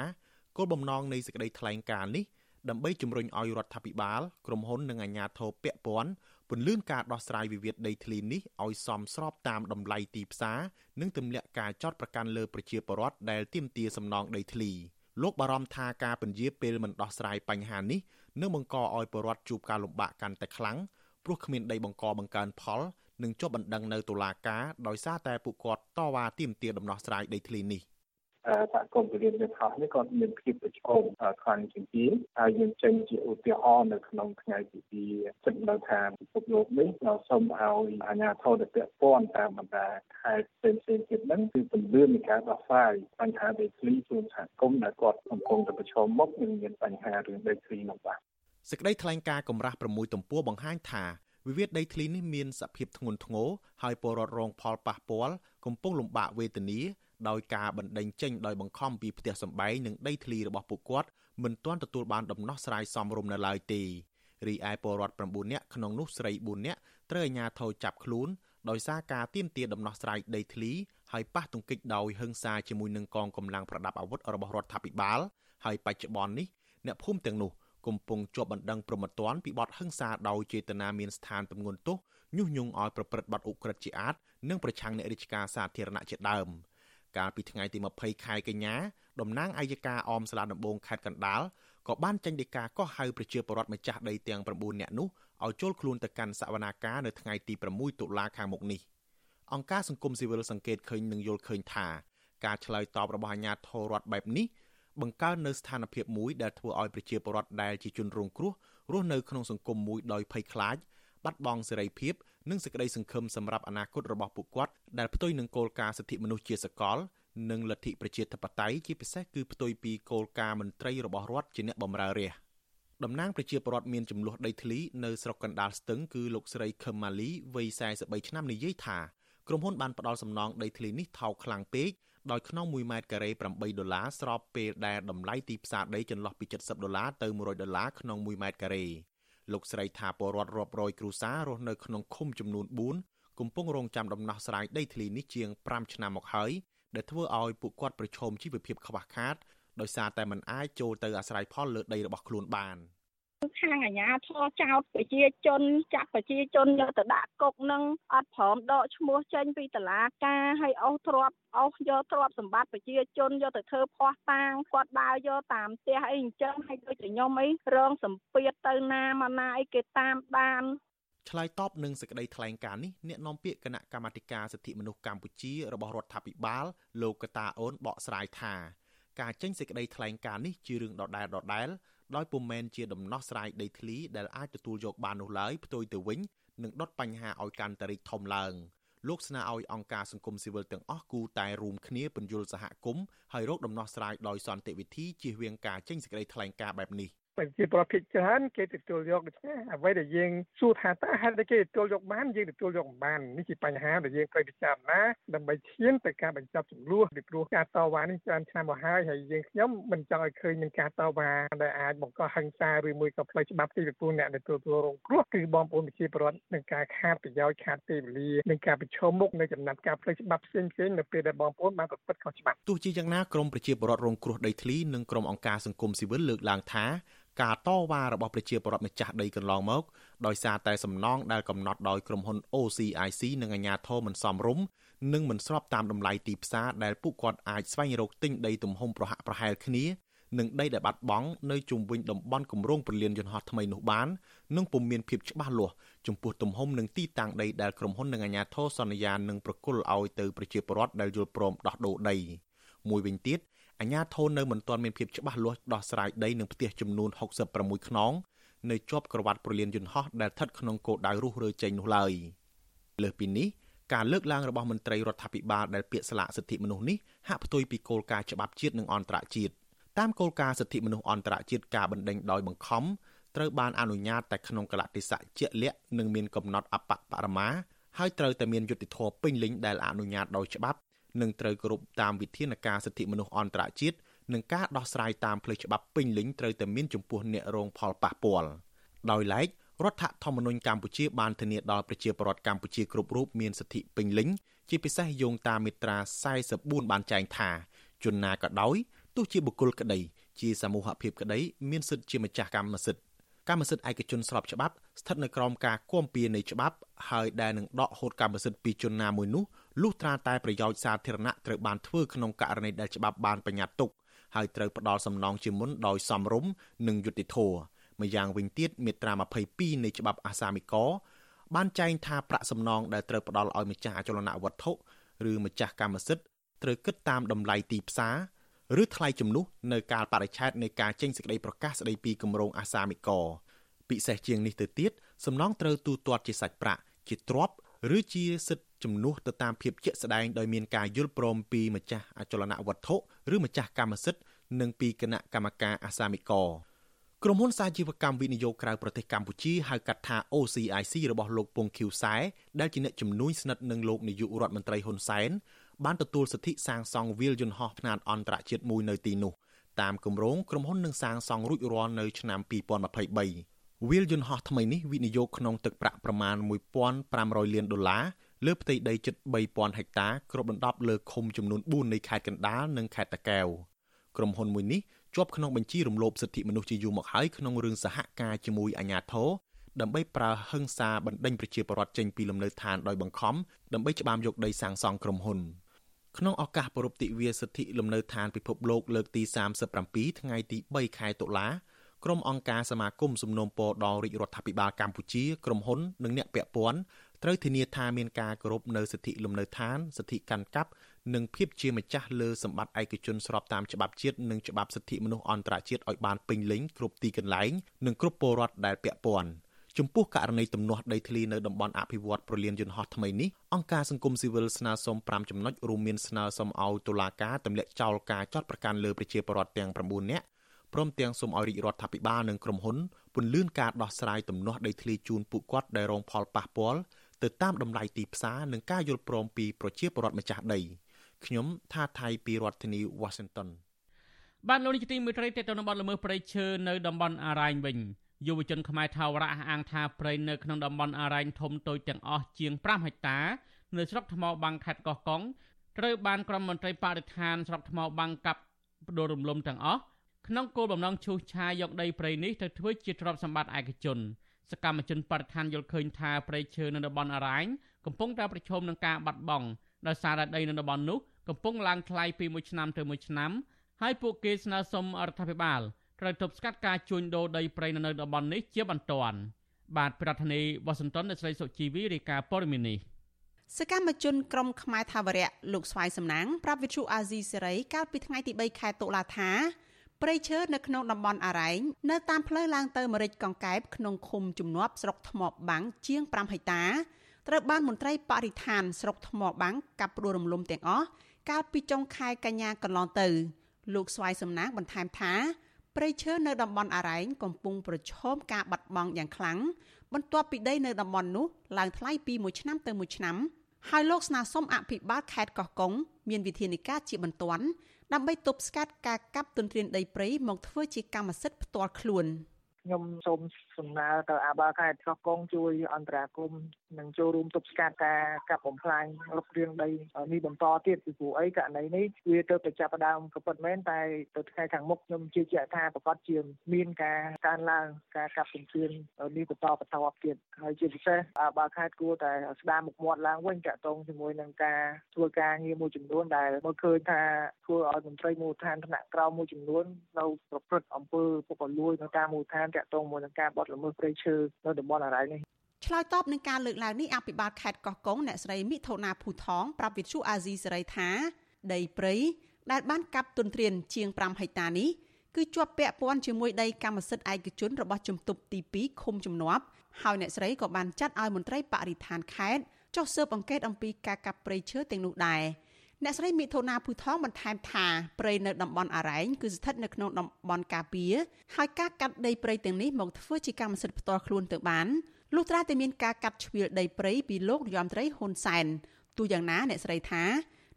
គោលបំណងនៃសេចក្តីថ្លែងការណ៍នេះដើម្បីជំរុញឲ្យរដ្ឋាភិបាល ក្រុមហ៊ុននិងអាជ្ញាធរពាក់ព័ន្ធ ពន្លឿនការដោះស្រាយវិវាទដីធ្លីនេះឲ្យសមស្របតាមតម្លៃទីផ្សារនិងទម្លាក់ការចោទប្រកាន់លើប្រជាពលរដ្ឋដែលទាមទារសំណងដីធ្លីលោកបារម្ភថាការពន្យាពេលមិនដោះស្រាយបញ្ហានេះនឹងបង្កឲ្យពលរដ្ឋជួបការលំបាកកាន់តែខ្លាំងព្រោះគ្មានដីបង្កបង្កើនផលនិងជាប់បណ្ដឹងនៅតុលាការដោយសារតែពួកគាត់តវ៉ាទាមទារដំណោះស្រាយដីធ្លីនេះ។ សហគមន៍ពលានយន្តហោះនេះក៏មានភាពប្រឈមខ្លាំងជាងគេហើយយើងចេញជាឧទាហរណ៍នៅក្នុងថ្ងៃទី2សិទ្ធិនៅឋានពិភពលោកនេះเราសូមឲ្យអាជ្ញាធរដែលពាក់ព័ន្ធតាមបណ្ដាខេត្តផ្សេងៗទៀតហ្នឹងគឺពន្លឿននៃការដោះស្រាយបញ្ហាដីធ្លីជូនសហគមន៍ដែលគាត់កំពុងតែប្រឈមមុខនឹងមានបញ្ហារឿងដីធ្លីនោះបាទសេចក្តីថ្លែងការណ៍កម្រាស់6ទំព័របង្ហាញថាវិវាទដីធ្លីនេះមានសភាពធ្ងន់ធ្ងរហើយពលរដ្ឋរងផលប៉ះពាល់កំពុងលំបាកវេទនា ដោយការបណ្ដេញចេញដោយបង្ខំពីផ្ទះសម្បែងនិងដីធ្លីរបស់ពួកគាត់មិនទាន់ទទួលបានដំណោះស្រាយសមរម្យនៅឡើយទេរីឯពលរដ្ឋ9នាក់ក្នុងនោះស្រី4នាក់ត្រូវអាជ្ញាធរចាប់ខ្លួនដោយសារការទាមទារដំណោះស្រាយដីធ្លីហើយប៉ះទង្គិចដោយហិង្សាជាមួយនឹងកងកម្លាំងប្រដាប់អាវុធរបស់រដ្ឋាភិបាលហើយបច្ចុប្បន្ននេះអ្នកភូមិទាំងនោះកំពុងជាប់បណ្ដឹងប្រមត្តនពីបទហិង្សាដោយចេតនាមានស្ថានទម្ងន់ទោសញុះញង់ឲ្យប្រព្រឹត្តបទឧក្រិដ្ឋជាអាតនិងប្រឆាំងអ្នករាជការសាធារណៈជាដើម។ កាលពីថ្ងៃទី20ខែកញ្ញាតំណាងអัยការអមសាលាដំបងខេត្តកណ្ដាលក៏បានចេញដីកាកោះហៅប្រជាពលរដ្ឋម្ចាស់ដីទាំង9នាក់នោះឲ្យចូលខ្លួនទៅកាន់សវនាការនៅថ្ងៃទី6តុលាខាងមុខនេះអង្គការសង្គមស៊ីវិលសង្កេតឃើញនិងយល់ឃើញថាការឆ្លើយតបរបស់អាជ្ញាធររដ្ឋបែបនេះបង្កើននៅស្ថានភាពមួយដែលធ្វើឲ្យប្រជាពលរដ្ឋដែលជាជនរងគ្រោះរស់នៅក្នុងសង្គមមួយដោយភ័យខ្លាចបាត់បង់សេរីភាព និងសេចក្តីសង្ឃឹមសម្រាប់អនាគតរបស់ពួកគាត់ដែលផ្ទុយនឹងគោលការណ៍សិទ្ធិមនុស្សជាសកលនិងលទ្ធិប្រជាធិបតេយ្យជាពិសេសគឺផ្ទុយពីគោលការណ៍មន្ត្រីរបស់រដ្ឋជាអ្នកបម្រើរាស្ត្រតំណាងប្រជាពលរដ្ឋមានចំនួនដីធ្លីនៅស្រុកកណ្ដាលស្ទឹងគឺលោកស្រីខឹមម៉ាលីវ័យ43ឆ្នាំនិយាយថាក្រុមហ៊ុនបានផ្ដល់សំណងដីធ្លីនេះថោកខ្លាំងពេកដោយក្នុង1ម៉ែត្រការ៉េ8ដុល្លារស្របពេលដែលតម្លៃទីផ្សារដីចន្លោះពី70ដុល្លារទៅ100ដុល្លារក្នុង1ម៉ែត្រការ៉េ លោកស្រីថាពលរដ្ឋរាប់រយគ្រួសាររស់នៅក្នុងឃុំចំនួន4កំពុងរងចាំដំណោះស្រាយដីធ្លីនេះជាង5ឆ្នាំមកហើយដែលធ្វើឲ្យពួកគាត់ប្រឈមជីវភាពខ្វះខាតដោយសារតែមិនអាចចូលទៅអាស្រ័យផលលើដីរបស់ខ្លួនបាន ខាងអាជ្ញាធរចោតប្រជាជនចាប់ប្រជាជនយកទៅដាក់គុកនឹងអត់ព្រមដកឈ្មោះចេញពីតឡាការឲ្យអស់ទ្រព្យអស់យកទ្រព្យសម្បត្តិប្រជាជនយកទៅធ្វើភ័ស្តុតាងគាត់ដើរយកតាមផ្ទះអីអញ្ចឹងឲ្យដូចជាខ្ញុំអីរងសម្ពាធទៅណាមកណាអីគេតាមដានឆ្លើយតបនឹងសេចក្តីថ្លែងការណ៍នេះអ្នកនាំពាក្យគណៈកម្មាធិការសិទ្ធិមនុស្សកម្ពុជារបស់រដ្ឋាភិបាល លោកកតាអូនបកស្រាយថាការចេញសេចក្តីថ្លែងការណ៍នេះជារឿងដដែលដដែល ដោយពុំមែនជាដំណោះស្រាយដីធ្លីដែលអាចទទួលយកបាននោះឡើយផ្ទុយទៅវិញនឹងដុតបញ្ហាឲ្យកាន់តែរីកធំឡើងលោកស្នើឲ្យអង្គការសង្គមស៊ីវិលទាំងអស់គូតែរួមគ្នាពន្យល់សហគមន៍ហើយរកដំណោះស្រាយដោយសន្តិវិធីជៀសវាងការចេញសេចក្តីថ្លែងការណ៍បែបនេះ ប្រជាប្រដ្ឋភាគច្រើនគេទទួលយកដូច្នេះអ្វីដែលយើងសួរថាតើហេតុអីគេទទួលយកបានយើងទទួលយកមិនបាននេះជាបញ្ហាដែលយើងត្រូវពិចារណាដើម្បីឈានទៅការបញ្ចប់ចំនួនពីព្រោះការតវ៉ានេះច្រើនឆ្នាំមកហើយហើយយើងខ្ញុំមិនចង់ឲ្យឃើញមានការតវ៉ាដែលអាចបង្កហិង្សាឬមួយក៏ផ្លូវច្បាប់ទីពីព្រោះអ្នកដែលទទួលរងគ្រោះគឺបងប្អូនប្រជាពលរដ្ឋនឹងការខាតប្រយោជន៍ខាតពេលវេលានឹងការប្រឈមមុខនៅចំណាត់ការផ្លូវច្បាប់ផ្សេងផ្សេងនៅពេលដែលបងប្អូនបានប្រព្រឹត្តខុសច្បាប់ទោះជាយ៉ាងណាក្រមប្រជាពលរដ្ឋរងគ្រោះដីធ្លីនិងក្រមអង្គការសង្គមស៊ីវិលលើកឡើងថា ការតវ៉ារបស់ប្រជាពលរដ្ឋម្ចាស់ដីកន្លងមកដោយសារតែសំណងដែលកំណត់ដោយក្រុមហ៊ុន OCIC និងអាជ្ញាធរមិនសមរម្យនិងមិនស្របតាមតម្លៃទីផ្សារដែលពួកគាត់អាចស្វែងរកទិញដីទំហំប្រហាក់ប្រហែលគ្នានិងដីដែលបាត់បង់នៅជុំវិញតំបន់គម្រោងពលានយន្តហោះថ្មីនោះបាននឹងពុំមានភាពច្បាស់លាស់ចំពោះទំហំនិងទីតាំងដីដែលក្រុមហ៊ុននិងអាជ្ញាធរសន្យានឹងប្រគល់ឲ្យទៅប្រជាពលរដ្ឋដែលយល់ព្រមដោះដូរដីមួយវិញទៀត អាជ្ញាធរនៅមិនទាន់មានភាពច្បាស់លាស់ដោះស្រាយដីនឹងផ្ទះចំនួន66ខ្នងនៅជាប់ក្រវ៉ាត់ប្រលានយន្តហោះដែលស្ថិតក្នុងគោលដៅរុះរើចេញនោះឡើយលើសពីនេះការលើកឡើងរបស់មន្ត្រីរដ្ឋាភិបាលដែលពាក្យស្លាកសិទ្ធិមនុស្សនេះហាក់ផ្ទុយពីគោលការណ៍ច្បាប់ជាតិនិងអន្តរជាតិតាមគោលការណ៍សិទ្ធិមនុស្សអន្តរជាតិការបណ្ដេញដោយបង្ខំត្រូវបានអនុញ្ញាតតែក្នុងកលៈទេសៈជាក់លាក់និងមានកំណត់អបបរមាហើយត្រូវតែមានយុត្តិធម៌ពេញលេញដែលអនុញ្ញាតដោយច្បាប់ និងត្រូវគោរពតាមវិធានការសិទ្ធិមនុស្សអន្តរជាតិនិងការដោះស្រាយតាមផ្លូវច្បាប់ពេញលេញត្រូវតែមានចំពោះអ្នករងផលប៉ះពាល់ដោយឡែករដ្ឋធម្មនុញ្ញកម្ពុជាបានធានាដល់ប្រជាពលរដ្ឋកម្ពុជាគ្រប់រូបមានសិទ្ធិពេញលេញជាពិសេសយោងតាមមាត្រា44បានចែងថាជនណាក៏ដោយទោះជាបុគ្គលក្តីជាសមូហភាពក្តីមានសិទ្ធិជាម្ចាស់កម្មសិទ្ធិកម្មសិទ្ធិឯកជនស្របច្បាប់ស្ថិតនៅក្រោមការគាំពៀនៃច្បាប់ហើយដែលនឹងដកហូតកម្មសិទ្ធិពីជនណាមួយនោះ លុះត្រាតែប្រយោជន៍សាធារណៈត្រូវបានធ្វើក្នុងករណីដែលច្បាប់បានបញ្ញត្តិទុកហើយត្រូវផ្ដល់សំណងជាមុនដោយសមរម្យនិងយុត្តិធម៌ម្យ៉ាងវិញទៀតមាត្រា22នៃច្បាប់អាសាមិកបានចែងថាប្រាក់សំណងដែលត្រូវផ្ដល់ឲ្យម្ចាស់អចលនវត្ថុឬម្ចាស់កម្មសិទ្ធិត្រូវគិតតាមតម្លៃទីផ្សារឬថ្លៃជំនួសនៅកាលបរិច្ឆេទនៃការចេញសេចក្តីប្រកាសស្តីពីគម្រោងអាសាមិកពិសេសជាងនេះទៅទៀតសំណងត្រូវទូទាត់ជាសាច់ប្រាក់ជាទ្រព្យ ឬជាសិទ្ធិជំនួសទៅតាមភាពជាក់ស្ដែងដោយមានការយល់ព្រមពីម្ចាស់អចលនវត្ថុឬម្ចាស់កម្មសិទ្ធិនិងពីគណៈកម្មការអាសាមិកក្រុមហ៊ុនសាជីវកម្មវិនិយោគក្រៅប្រទេសកម្ពុជាហៅកាត់ថា OCIC របស់លោកពងឃីវសែដែលជាអ្នកជំនួយស្និទ្ធនឹងលោកនាយករដ្ឋមន្ត្រីហ៊ុនសែនបានទទួលសិទ្ធិសាងសង់វាលយន្តហោះខ្នាតអន្តរជាតិមួយនៅទីនោះតាមគម្រោងក្រុមហ៊ុននឹងសាងសង់រួចរាល់នៅឆ្នាំ2023 វាលយន្តហោះថ្មីនេះវិនិយោគក្នុងទឹកប្រាក់ប្រមាណ1500លានដុល្លារលើផ្ទៃដីជិត3000ហិកតាគ្របដណ្ដប់លើឃុំចំនួន4នៃខេត្តកណ្ដាលនិងខេត្តតាកែវក្រុមហ៊ុនមួយនេះជាប់ក្នុងបញ្ជីរំលោភសិទ្ធិមនុស្សជាយូរមកហើយក្នុងរឿងសហការជាមួយអាជ្ញាធរដើម្បីប្រើហិង្សាបណ្ដេញប្រជាពលរដ្ឋចេញពីលំនៅឋានដោយបង្ខំដើម្បីច្បាមយកដីសាងសង់ក្រុមហ៊ុនក្នុងឱកាសប្រពៃទិវាសិទ្ធិលំនៅឋានពិភពលោកលើកទី37ថ្ងៃទី3ខែតុលា ក្រុមអង្គការសមាគមសំណូមពរដល់រាជរដ្ឋាភិបាលកម្ពុជាក្រុមហ៊ុននិងអ្នកពាក់ព័ន្ធត្រូវធានាថាមានការគោរពនៅសិទ្ធិលំនៅឋានសិទ្ធិកាន់កាប់និងភាពជាម្ចាស់លើសម្បត្តិឯកជនស្របតាមច្បាប់ជាតិនិងច្បាប់សិទ្ធិមនុស្សអន្តរជាតិឲ្យបានពេញលេញគ្រប់ទីកន្លែងនិងគ្រប់ពលរដ្ឋដែលពាក់ព័ន្ធចំពោះករណីទំនាស់ដីធ្លីនៅតំបន់អភិវឌ្ឍប្រលានយន្តហោះថ្មីនេះអង្គការសង្គមស៊ីវិលស្នើសុំ5ចំណុចរួមមានស្នើសុំឲ្យតុលាការទម្លាក់ចោលការចាត់ប្រកាន់លើប្រជាពលរដ្ឋទាំង9នាក់ ព្រមទាំងសូមឲ្យរាជរដ្ឋាភិបាលនិងក្រុមហ៊ុនពន្យាការដោះស្រាយទំនាស់ដីធ្លីជូនពួកគាត់ដែលរងផលប៉ះពាល់ទៅតាមតម្លៃទីផ្សារនិងការយល់ព្រមពីប្រជាពលរដ្ឋម្ចាស់ដីខ្ញុំថាថៃពីរដ្ឋធានី Washington បានលោកនេះទីមួយត្រីតទៅនឹងបទល្មើសព្រៃឈើនៅតំបន់អារ៉ែងវិញយុវជនខ្មែរថាវរៈអះអាងថាព្រៃនៅក្នុងតំបន់អារ៉ែងធំតូចទាំងអស់ជាង5ហិកតា នៅស្រុកថ្មបាំងខេត្តកោះកុងត្រូវបានក្រុមមន្ត្រីបរិស្ថានស្រុកថ្មបាំងកាប់ផ្ដួលរំលំទាំងអស់ ក្នុងគោលបំណងឈូសឆាយយកដីព្រៃនេះទៅធ្វើជាទ្រព្យសម្បត្តិឯកជនសកម្មជនបរិស្ថានយល់ឃើញថាព្រៃឈើនៅតំបន់អរ៉ាញកំពុងតែប្រឈមនឹងការបាត់បង់ដោយសារតែដីនៅតំបន់នោះកំពុងឡើងថ្លៃពីមួយឆ្នាំទៅមួយឆ្នាំហើយពួកគេស្នើសុំរដ្ឋាភិបាលត្រូវទប់ស្កាត់ការជួញដូរដីព្រៃនៅតំបន់នេះជាបន្ទាន់បាទប្រធានាធិបតីវ៉ាស៊ីនតោនអ្នកស្រីសុជីវីរាយការណ៍ព័ត៌មាននេះសកម្មជនក្រមខ្មែរថាវរៈលោកស្វាយសំណាងប្រាប់វិទ្យុអាស៊ីសេរីកាលពីថ្ងៃទី3ខែតុលាថា ព្រៃឈើនៅក្នុងតំបន់អរ៉ែងនៅតាមផ្លូវឡើងទៅមរិចកង្កែបក្នុងឃុំជំនាប់ស្រុកថ្មបាំងជាង5ហិកតាត្រូវបានមន្ត្រីបរិស្ថានស្រុកថ្មបាំងកាប់ផ្ដួលរំលំទាំងអស់កាលពីចុងខែកញ្ញាកន្លងទៅ លោកស្វាយសំណាងបន្ថែមថាព្រៃឈើនៅតំបន់អរ៉ែងកំពុងប្រឈមការបាត់បង់យ៉ាងខ្លាំងបន្ទាប់ពីដីនៅតំបន់នោះឡើងថ្លៃពីមួយឆ្នាំទៅមួយឆ្នាំហើយលោកស្នើសុំអភិបាលខេត្តកោះកុងមានវិធានការជាបន្ទាន់ ដើម្បីទប់ស្កាត់ការកាប់ទន្ទ្រានដីព្រៃមកធ្វើជាកម្មសិទ្ធិផ្ទាល់ខ្លួន។ ខ្ញុំសូមសំណើទៅអាបាខេត្តកោះកុងជួយអន្តរាគមនិងចូលរួមទប់ស្កាត់ការកាប់បំផ្លាញរុករាងដីនេះបន្តទៀតពីព្រោះអីករណីនេះវាទៅតែចាប់ផ្ដើមក៏ពិតមែនតែទៅថ្ងៃខាងមុខខ្ញុំជឿជាក់ថាប្រកាសជាមានការកើនឡើងការកាប់ទន្ទ្រាននេះបន្តបន្តទៀតហើយជាពិសេសអាបាខេត្តគួរតែស្ដារមុខមាត់ឡើងវិញតាក់ទងជាមួយនឹងការធ្វើការងារមួយចំនួនដែលមើលឃើញថាធ្វើឲ្យមន្ត្រីមូលដ្ឋានថ្នាក់ក្រោមមួយចំនួននៅប្រព្រឹត្តអំពើពុករលួយនៅតាមមូលដ្ឋានតាក់ទងមួយនឹងការបដល្មើសព្រៃឈើនៅតំបន់អរ៉ៃនេះឆ្លើយតបនឹងការលើកឡើងនេះអភិបាលខេត្តកោះកុងអ្នកស្រីមិថុនាភូថងប្រាប់វិទ្យុអាស៊ីសេរីថាដីព្រៃដែលបានកាប់ទុនទ្រានជាង5ហិកតានេះគឺជាប់ពាក់ព័ន្ធជាមួយដីកម្មសិទ្ធិឯកជនរបស់ជំទប់ទី2ឃុំជំនាប់ហើយអ្នកស្រីក៏បានចាត់ឲ្យមន្ត្រីបរិស្ថានខេត្តចុះស៊ើបអង្កេតអំពីការកាប់ព្រៃឈើទាំងនោះដែរ អ្នកស្រីមិថុនាភូថងបន្ថែមថាព្រៃនៅតំបន់អរ៉ែងគឺស្ថិតនៅក្នុងតំបន់ការពារហើយការកាត់ដីព្រៃទាំងនេះមកធ្វើជាកម្មសិទ្ធិផ្ទាល់ខ្លួនទៅបានលុះត្រាតែមានការកាត់ជ្រៀលដីព្រៃពីលោកនាយមត្រីហ៊ុនសែនទោះយ៉ាងណាអ្នកស្រីថា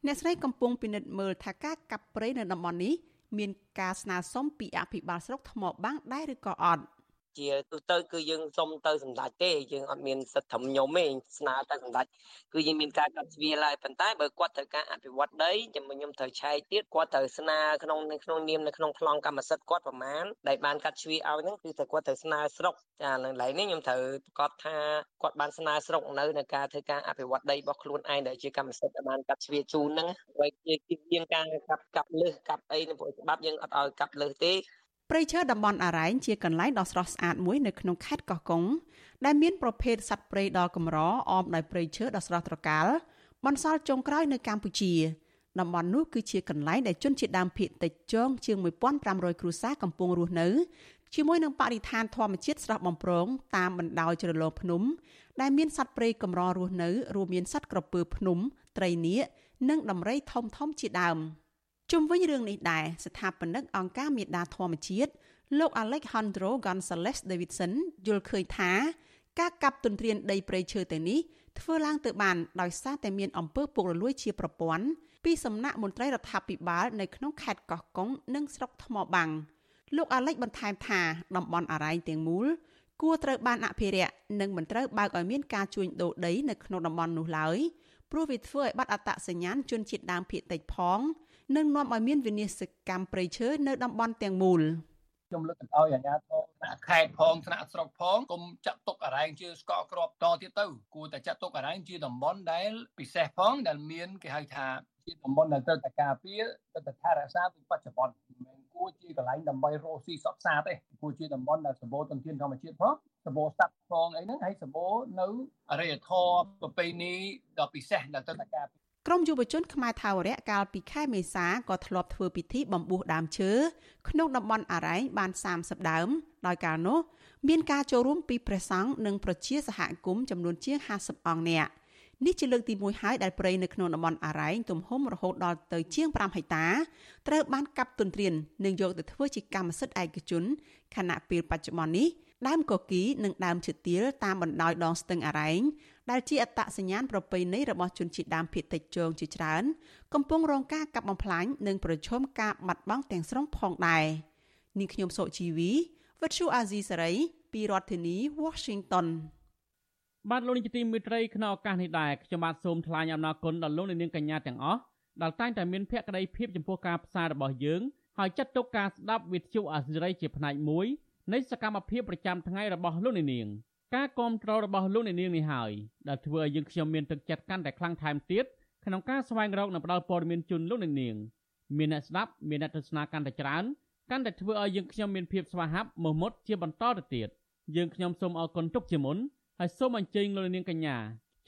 អ្នកស្រីកំពុងពិនិត្យមើលថាការកាប់ព្រៃនៅតំបន់នេះមានការស្នើសុំពីអភិបាលស្រុកថ្មបាំងដែរឬក៏អត់ ជាទូទៅគឺយើងសុំទៅសម្ដេចទេយើងអត់មានសិទ្ធិធំញោមទេស្នើទៅសម្ដេចគឺយើងមានការកាត់ជ្រៀលហើយប៉ុន្តែបើគាត់ត្រូវការអភិវឌ្ឍដីចាំខ្ញុំត្រូវឆែកទៀតគាត់ត្រូវស្នើក្នុងក្នុងនាមនៅក្នុងប្លង់កម្មសិទ្ធិគាត់ប្រមាណដែលបានកាត់ជ្រៀលឲ្យហ្នឹងគឺតែគាត់ត្រូវស្នើស្រុកចានៅឡើយនេះខ្ញុំត្រូវប្រកាសថាគាត់បានស្នើស្រុកនៅในការធ្វើការអភិវឌ្ឍដីរបស់ខ្លួនឯងដែលជាកម្មសិទ្ធិដែលបានកាត់ជ្រៀលជូនហ្នឹងហើយជាជាងការកាប់កាប់លើសកាប់អីនៅព្រោះច្បាប់យើងអត់ឲ្យកាប់លើសទេ ព្រៃឈើតំបន់អរ៉ែងជាកន្លែងដ៏ស្រស់ស្អាតមួយនៅក្នុងខេត្តកោះកុងដែលមានប្រភេទសត្វព្រៃដ៏កម្រអមដោយព្រៃឈើដ៏ស្រស់ត្រកាលបន្សល់ចុងក្រោយនៅកម្ពុជាតំបន់នោះគឺជាកន្លែងដែលជនជាតិដើមភាគតិចចងជាង1500គ្រួសារកំពុងរស់នៅជាមួយនឹងបរិស្ថានធម្មជាតិស្រស់បំព្រងតាមបណ្ដោយជ្រលងភ្នំ ដែលមានសត្វព្រៃកម្ររស់នៅរួមមានសត្វក្រពើភ្នំត្រីនាគនិងដំរីធំៗជាដើម។ ជុំវិញរឿងនេះដែរស្ថាបនិកអង្គការមេដាធម្មជាតិលោក Alejandro Gonzalez Davidson យល់ឃើញថាការកាប់ទន្ទ្រានដីព្រៃឈើទាំងនេះធ្វើឡើងទៅបានដោយសារតែមានអំពើពុករលួយជាប្រព័ន្ធពីសំណាក់មន្ត្រីរដ្ឋាភិបាលនៅក្នុងខេត្តកោះកុងនិងស្រុកថ្មបាំងលោកអាលិចបន្ថែមថាតំបន់អរ៉ៃទាំងមូលគួរត្រូវបានអភិរក្សនិងមិនត្រូវបើកឲ្យមានការជួញដូរដីនៅក្នុងតំបន់នោះឡើយព្រោះវាធ្វើឲ្យបាត់អត្តសញ្ញាណជនជាតិដើមភាគតិចផង និងនាំឲ្យមានវិនាសកម្មព្រៃឈើនៅតំបន់ទាំងមូលខ្ញុំលើកឲ្យអាជ្ញាធរថ្នាក់ខេត្តផងថ្នាក់ស្រុកផងកុំចាត់ទុកអរ៉ែងជាស្កកក្របតទៀតទៅគួរតែចាត់ទុកអរ៉ែងជាតំបន់ដែលពិសេសផងដែលមានគេហៅថាជាតំបន់ដែលត្រូវតែការពារត្រូវតែថែរក្សាពីបច្ចុប្បន្នមិនមែនគួរជាកន្លែងដើម្បីរកស៊ីសពសាទេគួរជាតំបន់ដែលសម្បូរទុនធានធម្មជាតិផងសម្បូរសត្វផងអីហ្នឹងហើយសម្បូរនៅអរិយធម៌ប្រពៃណីដ៏ពិសេសដែលត្រូវតែការពារ ក្រមយុវជនខ្មែរថាវរៈកាលពីខែមេសាក៏ធ្លាប់ធ្វើពិធីបំពុះដើមឈើក្នុងតំបន់អរ៉ែងបាន30ដើមដោយកាលនោះមានការចូលរួមពីព្រះសង្ឃនិងប្រជាសហគមន៍ចំនួនជាង50អង្គនាក់នេះជាលើកទី1ហើយដែលព្រៃនៅក្នុងតំបន់អរ៉ែងទំហំរហូតដល់ទៅជាង5ហិកតាត្រូវបានកាប់ទន្ទ្រាននិងយកទៅធ្វើជាកម្មសិទ្ធិឯកជនខណៈពេលបច្ចុប្បន្ននេះដើមកគីនិងដើមឈើទាលតាមបណ្ដោយដងស្ទឹងអរ៉ែង ដែលជាអត្តសញ្ញាណប្រពៃណីរបស់ជនជាតិដើមភាគតិចជងជាច្រើន កំពុងរងការកាប់បំផ្លាញនិងប្រឈមការបាត់បង់ទាំងស្រុងផងដែរនាងខ្ញុំសុជីវីវិទ្យុអាស៊ីសេរីពីរដ្ឋធានី Washington បាទលោកនាយកទីមេត្រីក្នុងឱកាសនេះដែរខ្ញុំបាទសូមថ្លែងអំណរគុណដល់លោកនាងកញ្ញាទាំងអស់ដែលតែងតែមានភក្ដីភាពចំពោះការផ្សាយរបស់យើងហើយចាត់ទុកការស្ដាប់វិទ្យុអាស៊ីសេរីជាផ្នែកមួយនៃសកម្មភាពប្រចាំថ្ងៃរបស់លោកនាង ការគ្រប់គ្រងរបស់លោកនាងនេះហើយដែលធ្វើឲ្យយើងខ្ញុំមានទឹកចិត្តកាន់តែខ្លាំងថែមទៀតក្នុងការស្វែងរកនិងផ្តល់ព័ត៌មានជូនលោកនាងមានអ្នកស្ដាប់មានអ្នកទស្សនាកាន់តែច្រើនកាន់តែធ្វើឲ្យយើងខ្ញុំមានភាពស្វាហាប់មោះមុតជាបន្តទៅទៀតយើងខ្ញុំសូមអរគុណទុកជាមុនហើយសូមអញ្ជើញលោកនាងកញ្ញា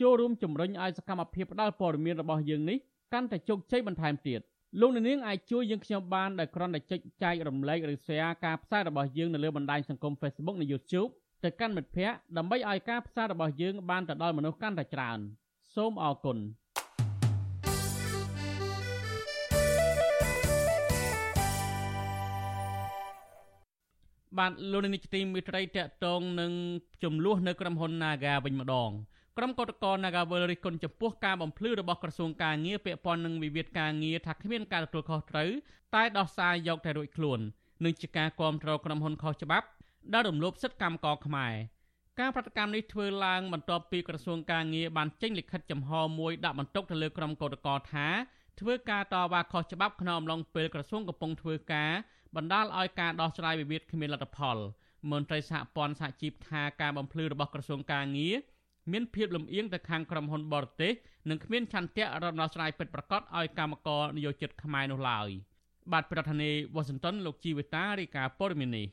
ចូលរួមជំរុញឲ្យសកម្មភាពផ្តល់ព័ត៌មានរបស់យើងនេះកាន់តែជោគជ័យបន្ថែមទៀតលោកនាងអាចជួយយើងខ្ញុំបានដោយគ្រាន់តែចុចចែករំលែកឬ share ការផ្សាយរបស់យើងនៅលើបណ្ដាញសង្គម Facebook និង YouTube ទៅកាន់មិត្តភ័ក្តិដើម្បីឲ្យការផ្សាយរបស់យើងបានទៅដល់មនុស្សកាន់តែច្រើន សូមអរគុណបាទលោកនាយកទីមេត្រីតកតងនឹងចំនួននៅក្រុមហ៊ុន Naga វិញម្ដងក្រុមកោតក្រ Nagawal រិះគន់ចំពោះការបំភ្លឺរបស់ក្រសួងការងារពាក់ព័ន្ធនឹងវិវាទការងារថាគ្មានការទទួលខុសត្រូវតែដោះស្រាយយកតែរួចខ្លួននឹងជាការគ្រប់គ្រងក្រុមហ៊ុនខុសច្បាប់ ដែលរំលោភសិទ្ធិកម្មករខ្មែរការប្រតិកម្មនេះធ្វើឡើងបន្ទាប់ពីក្រសួងការងារបានចេញលិខិតចំហមួយដាក់បន្ទុកទៅលើក្រុមកោតក្រថាធ្វើការតវ៉ាខុសច្បាប់ក្នុងអំឡុងពេលក្រសួងកំពុងធ្វើការបណ្ដាលឲ្យការដោះស្រាយវិវាទគ្មានលទ្ធផលមន្ត្រីសហព័ន្ធសហជីពថាការបំភ្លឺរបស់ក្រសួងការងារមានភាពលំអៀងទៅខាងក្រុមហ៊ុនបរទេសនិងគ្មានឆន្ទៈរំដោះស្រាយពិតប្រាកដឲ្យកម្មករនិយោជិតខ្មែរនោះឡើយបាទប្រធានាធិបតីវ៉ាស៊ីនតោនលោកជីវិតារីកាព័រមីនី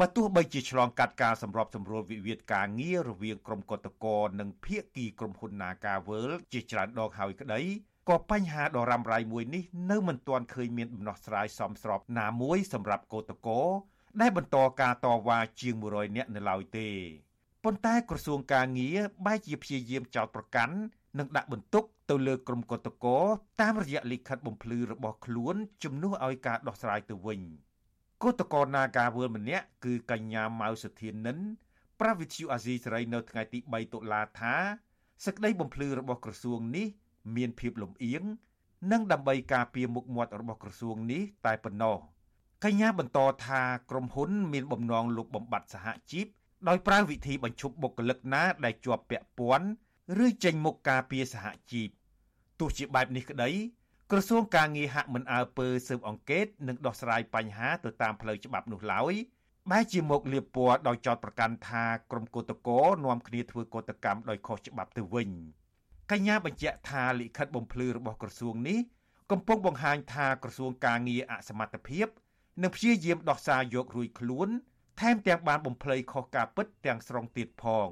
បើទោះបីជាឆ្លងកាត់ការសម្របសម្រួលវិវាទការងាររវាងក្រុមកតកនិងភាគីក្រុមហ៊ុន Naga World ជាច្រើនដងហើយក្តីក៏បញ្ហាដ៏រ៉ាំរ៉ៃមួយនេះនៅមិនទាន់ឃើញមានដំណោះស្រាយសមស្របណាមួយសម្រាប់កោតកោដែលបន្តការតវ៉ាជាង100នាក់នៅឡើយទេប៉ុន្តែក្រសួងការងារបែរជាព្យាយាមចោទប្រកាន់និងដាក់បន្ទុកទៅលើក្រុមកតកតាមរយៈលិខិតបំភ្លឺរបស់ខ្លួនជំនួសឲ្យការដោះស្រាយទៅវិញ គឧតកោនាការវល់ម្នាក់គឺកញ្ញាម៉ៅសុធានិនប្រាវិទ្យូអាស៊ីសេរីនៅថ្ងៃទី3តុលាថាសេចក្តីបំភ្លឺរបស់ក្រសួងនេះ មានភាពលំអៀងនិងដើម្បីការពារមុខមាត់របស់ក្រសួងនេះតែប៉ុណ្ណោះកញ្ញាបន្តថាក្រុមហ៊ុន មានបំណងលុបបំបាត់សហជីពដោយប្រើវិធីបញ្ឈប់បុគ្គលិកណាដែលជាប់ពាក់ព័ន្ធឬចេញមុខការពារសហជីពទោះជាបែបនេះក្តី ក្រសួងការងារហាក់មិនអើពើស៊ើបអង្កេតនិងដោះស្រាយបញ្ហាទៅតាមផ្លូវច្បាប់នោះឡើយបែរជាមកលៀបពណ៌ដោយចោទប្រកាន់ថាក្រុមកោតកោនាំគ្នាធ្វើកោតកម្មដោយខុសច្បាប់ទៅវិញកញ្ញាបញ្ជាក់ថាលិខិតបំភ្លឺរបស់ក្រសួងនេះកំពុងបង្ហាញថាក្រសួងការងារអសមត្ថភាពនិងព្យាយាមដោះសារយករួចខ្លួន ថែមទាំងបានបំភ្លៃខុសការពិតទាំងស្រុងទៀតផង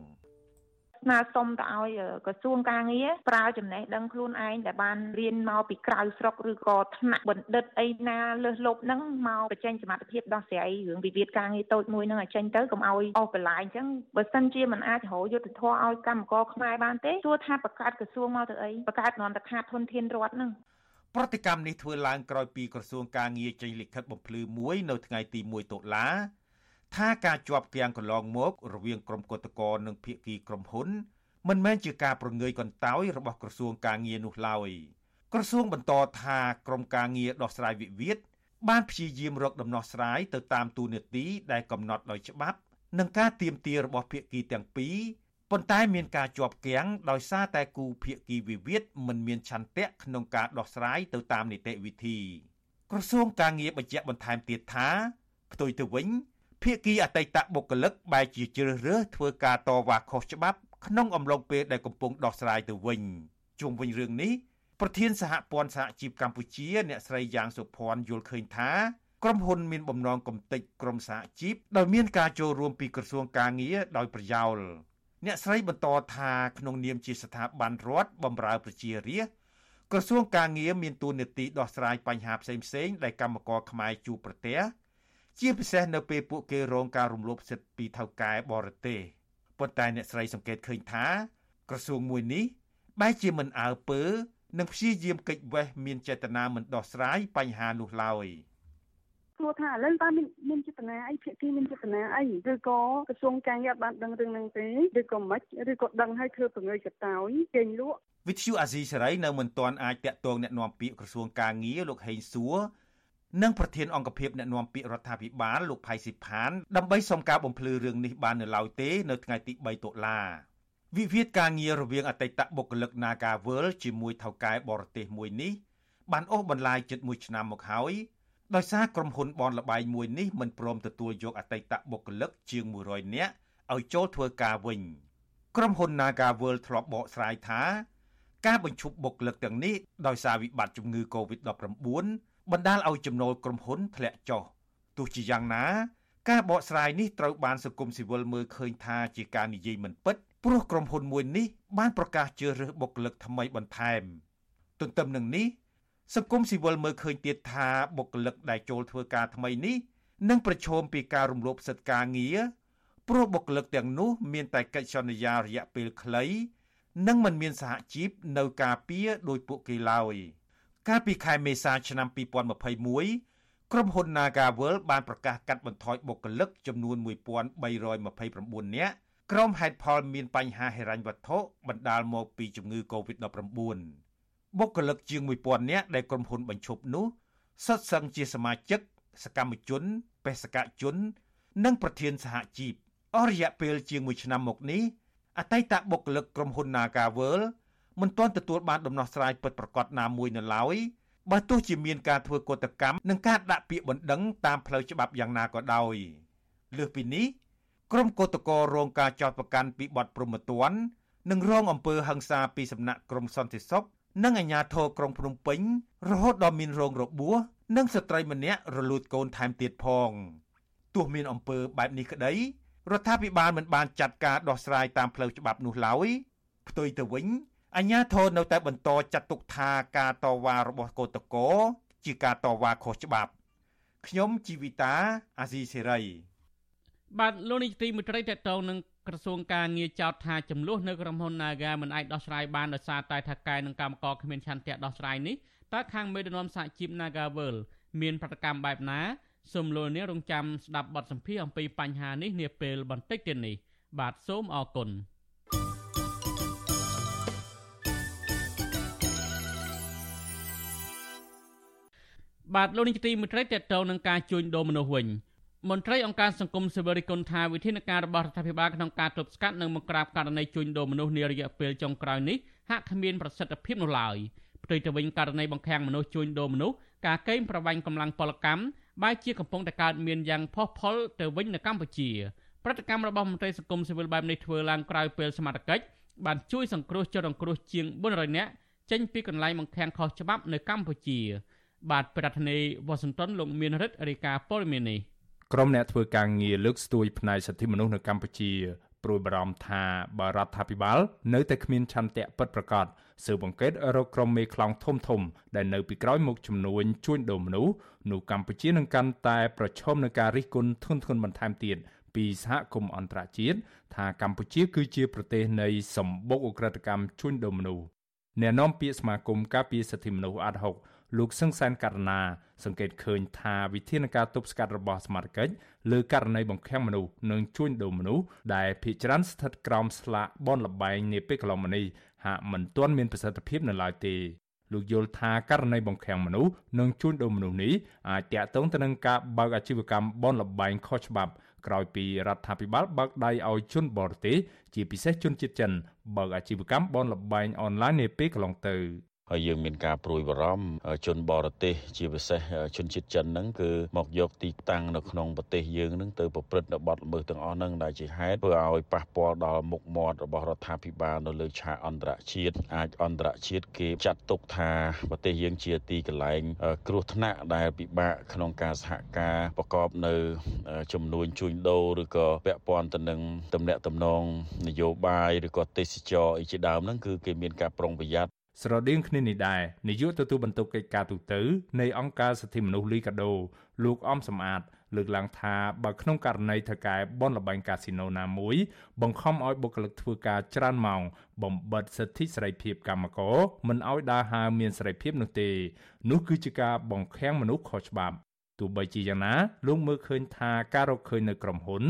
ស្នើសុំទៅឲ្យក្រសួងការងារប្រើចំណេះដឹងខ្លួនឯងដែលបានរៀនមកពីក្រៅស្រុកឬក៏ថ្នាក់បណ្ឌិតអីណាលើសលប់ហ្នឹងមកបញ្ចេញសមត្ថភាពដោះស្រាយរឿងវិវាទការងារតូចមួយហ្នឹងឲ្យចេញទៅកុំឲ្យអស់បន្លាយអញ្ចឹងបើសិនជាមិនអាចរកយុទ្ធធម៌ឲ្យកម្មករខ្មែរបានទេសួរថាបង្កើតក្រសួងមកទៅអីបង្កើតនន្តខាតធនធានរដ្ឋហ្នឹងប្រតិកម្មនេះធ្វើឡើងក្រោយពីក្រសួងការងារចេញលិខិតបំភ្លឺមួយនៅថ្ងៃទី1តុលា ថាការជាប់គាំងកន្លងមក រវាងក្រុមគឧតកោនិងភាគីក្រុមហ៊ុនមិនមែនជាការប្រងើយកន្តើយរបស់ក្រសួងការងារនោះឡើយក្រសួងបន្តថាក្រុមការងារដោះស្រាយវិវាទបានព្យាយាមរកដំណោះស្រាយទៅតាមទូនាទីដែលកំណត់ដោយច្បាប់ និងការទៀមទារបស់ភាគីទាំងពីរប៉ុន្តែមានការជាប់គាំងដោយសារតែគូភាគីវិវាទមិនមានឆន្ទៈក្នុងការដោះស្រាយទៅតាមនីតិវិធីក្រសួងការងារបញ្ជាក់បន្ថែមទៀតថាផ្ទុយទៅវិញ ភាគីអតីតបុគ្គលិកបែរជាជ្រើសរើសធ្វើការតវ៉ាខុសច្បាប់ក្នុងអំឡុងពេលដែលកំពុងដោះស្រាយទៅវិញជុំវិញរឿងនេះប្រធានសហព័ន្ធសហជីពកម្ពុជា អ្នកស្រីយ៉ាងសុភ័ណ្ឌយល់ឃើញថាក្រុមហ៊ុនមានបំណងកំទេចក្រុមសហជីពដោយមានការចូលរួមពីក្រសួងការងារដោយប្រយោលអ្នកស្រីបន្តថាក្នុងនាមជាស្ថាប័នរដ្ឋបម្រើប្រជារាស្ត្រក្រសួងការងារមានតួនាទីដោះស្រាយបញ្ហាផ្សេងៗដែលកម្មករខ្មែរជួបប្រទះ ជាពិសេសនៅពេលពួកគេរងការរំលោភសិទ្ធិពីថៅកែបរទេសប៉ុន្តែអ្នកស្រីសង្កេតឃើញថាក្រសួងមួយនេះបែរជាមិនអើពើនិងព្យាយាមកិច្ចវេះមានចេតនាមិនដោះស្រាយបញ្ហានោះឡើយសួរថាឥឡូវតើមានមានចេតនាអីភាគីមានចេតនាអីឬក៏ក្រសួងកាងារបានដឹងរឿងហ្នឹងទេឬក៏មិនឬក៏ដឹងហើយធ្វើប្រងើយកតោយចេញលក់វិទ្យុអាស៊ីសេរីនៅមិនទាន់អាចតាក់ទងแนะនាំពាក្យក្រសួងកាងារលោកហេងសួរ និងប្រធានអង្គភិបអ្នកណែនាំពាក្យរដ្ឋាភិបាលលោកផៃស៊ីផានដើម្បីសុំការបំភ្លឺរឿងនេះបាននៅឡើយទេនៅថ្ងៃទី3តុលាវិវាទការងាររវាងអតីតបុគ្គលិក Nagawal ជាមួយថៅកែបរទេសមួយនេះបានអូសបន្លាយជិត1ឆ្នាំមកហើយដោយសារក្រុមហ៊ុនបនលបែងមួយនេះមិនព្រមទទួលយកអតីតបុគ្គលិកជាង100នាក់ឲ្យចូលធ្វើការវិញក្រុមហ៊ុន Naga World ធ្លាប់បកស្រាយថា ការបញ្ឈប់បុគ្គលិកទាំងនេះដោយសារវិបត្តិជំងឺ Covid-19 បណ្ដាលឲ្យចំណូលក្រុមហ៊ុនធ្លាក់ចុះទោះជាយ៉ាងណាការបកស្រាយនេះត្រូវបានសង្គមស៊ីវិលមើលឃើញថាជាការនិយាយមិនពិតព្រោះក្រុមហ៊ុនមួយនេះបានប្រកាសជ្រើសរើសបុគ្គលិកថ្មីបន្ថែមទន្ទឹមនឹងនេះសង្គមស៊ីវិលមើលឃើញទៀតថាបុគ្គលិកដែលចូលធ្វើការថ្មីនេះនឹងប្រឈមពីការរំលោភសិទ្ធិការងារព្រោះបុគ្គលិកទាំងនោះមានតែកិច្ចសន្យារយៈពេលខ្លីនិងមិនមានសហជីពនៅការពារដោយពួកគេឡើយ កាលពីខែមេសាឆ្នាំ2021ក្រុមហ៊ុន Nagavel បានប្រកាសកាត់បន្ថយបុគ្គលិកចំនួន1329នាក់ក្រុមហេតុផលមានបញ្ហាហិរញ្ញវត្ថុបណ្ដាលមកពីជំងឺ Covid-19 បុគ្គលិកជាង1000នាក់ដែលក្រុមហ៊ុនបញ្ឈប់នោះសុទ្ធសឹងជាសមាជិក សកម្មជនបេសកជន និងប្រធានសហជីពអស់រយៈពេលជាង1ឆ្នាំមកនេះអតីតបុគ្គលិកក្រុមហ៊ុន Nagavel មិនទាន់ទទួលបានដំណោះស្រាយពិតប្រាកដណាមួយនៅឡើយបើទោះជាមានការធ្វើកតកម្មនិងការដាក់ពាក្យបណ្ដឹងតាមផ្លូវច្បាប់យ៉ាងណាក៏ដោយលើសពីនេះក្រុមកោតក្ររងការចោទប្រកាន់ពីបទប្រមទ័ននិងរងអំពើហិង្សាពីសំណាក់ក្រមសន្តិសុខនិងអាជ្ញាធរក្រុងភ្នំពេញរហូតដល់មានរងរបួសនិងស្ត្រីម្នាក់រលូតកូនថែមទៀតផងទោះមានអំពើបែបនេះក្តីរដ្ឋាភិបាលមិនបានចាត់ការដោះស្រាយតាមផ្លូវច្បាប់នោះឡើយផ្ទុយទៅវិញ អាជ្ញាធរនៅតែបន្តចាត់ទុកថាការតវ៉ារបស់កោតកោជាការតវ៉ាខុសច្បាប់ខ្ញុំជីវិតាអាស៊ីសេរីបាទលោកនាយទីមេត្រីតតងនឹងក្រសួងការងារចោទថាចំនួននៅក្រុមហ៊ុន Naga មិនអាចដោះស្រាយបានដោយសារតែថកែនិងកម្មករគ្មានឆន្ទៈដោះស្រាយនេះតើខាងមេដឹកនាំសហជីព Nagavel មានប្រតិកម្មបែបណាសូមលោកនាងរងចាំស្ដាប់បទសម្ភាសន៍អំពីបញ្ហានេះនាពេលបន្តិចទៀតនេះបាទសូមអរគុណ បាទលោកនាយកទីមេត្រីតេតតងនឹងការជួញដូរមនុស្សវិញមន្ត្រីអង្គការសង្គមស៊ីវិលរិគុណថាវិធានការរបស់រដ្ឋាភិបាលក្នុងការទប់ស្កាត់និងបង្ក្រាបករណីជួញដូរមនុស្សនារយៈពេលចុងក្រោយនេះហាក់គ្មានប្រសិទ្ធភាពនោះឡើយផ្ទុយទៅវិញករណីបង្ខាំងមនុស្សជួញដូរមនុស្សការកេងប្រវ័ញ្ចកម្លាំងពលកម្មបែរជាកំពុងតែកើតមានយ៉ាងផុសផុលទៅវិញនៅកម្ពុជាប្រតិកម្មរបស់មន្ត្រីសង្គមស៊ីវិលបែបនេះធ្វើឡើងក្រោយពេលសមត្ថកិច្ចបានជួយសង្គ្រោះជនរងគ្រោះជាង400នាក់ចេញពីកន្លែងបង្ខាំងខុសច្បាប់នៅកម្ពុជា បាទប្រធានាធិបតីវ៉ាស៊ីនតោនលោកមានរិទ្ធរាយការណ៍ព័ត៌មាននេះក្រុមអ្នកធ្វើការងារលើកស្ទួយផ្នែកសិទ្ធិមនុស្សនៅកម្ពុជាព្រួយបារម្ភថាបើរដ្ឋាភិបាល នៅតែគ្មានឆន្ទៈពិតប្រាកដស៊ើបអង្កេតរកក្រុមមេខ្លោងធំធំ ដែលនៅពីក្រោយមុខចំនួនជួញដូរមនុស្សនោះកម្ពុជានឹងកាន់តែប្រឈមនឹងការរិះគន់ធ្ងន់ធ្ងរបន្ថែមទៀតពីសហគមន៍អន្តរជាតិថាកម្ពុជាគឺជាប្រទេសនៃសម្បុកអ ுக ្រិតកម្មជួញដូរមនុស្សអ្នកនាំពាក្យសមាគមការពារសិទ្ធិមនុស្សអាត់ហុក លោកសឹងសានករណាសង្កេតឃើញថាវិធានការទប់ស្កាត់របស់សមាជិកលើករណីបង្ខាំងមនុស្សនិងជួញដូរមនុស្សដែលភ ieck ច្រើនស្ថិតក្រោមស្លាកបនលបែងនាពេលកន្លងមកនេះហាក់មិនទាន់មានប្រសិទ្ធភាពនៅឡើយទេលោកយល់ថាករណីបង្ខាំងមនុស្សនិងជួញដូរមនុស្សនេះអាចតាក់ទងទៅនឹងការបើកអាជីវកម្មបនលបែងខុសច្បាប់ក្រោយពីរដ្ឋាភិបាលបើកដៃឲ្យជនបរទេសជាពិសេសជនជាតិចិនបើកអាជីវកម្មបនលបែងអនឡាញនាពេលកន្លងទៅ ហើយយើងមានការព្រួយបារម្ភជនបរទេសជាពិសេសជនជាតិចិនហ្នឹងគឺមកយកទីតាំងនៅក្នុងប្រទេសយើងហ្នឹងទៅប្រព្រឹត្តនៅបទល្មើសទាំងអស់ហ្នឹងដែលជាហេតុធ្វើឲ្យប៉ះពាល់ដល់មុខមាត់របស់រដ្ឋាភិបាលនៅលើឆាកអន្តរជាតិអាចអន្តរជាតិគេចាត់ទុកថាប្រទេសយើងជាទីកន្លែងគ្រោះថ្នាក់ដែលពិបាកក្នុងការសហការប្រកបនៅចំនួនជួញដូរឬក៏ពាក់ព័ន្ធទៅនឹងតំណែងតំណងនយោបាយឬក៏ទេសចរអីជាដើមហ្នឹងគឺគេមានការប្រុងប្រយ័ត្ន ស្រដៀងគ្នានេះដែរនាយកទទួលបន្ទុកកិច្ចការទូតនៃអង្គការសិទ្ធិមនុស្សលីកាដូលោកអំសំអាតលើកឡើងថាបើក្នុងករណីថកែបនលបែងកាស៊ីណូណាមួយ បង្ខំឲ្យបុគ្គលិកធ្វើការច្រើនម៉ោងបំបិទសិទ្ធិសេរីភាពកម្មករមិនឲ្យដើរហើរមានសេរីភាពនោះទេនោះគឺជាការបង្ខាំងមនុស្សខុសច្បាប់ ទោះបីជាយ៉ាងណាលោកមើលឃើញថាការរកឃើញនៅក្រុមហ៊ុន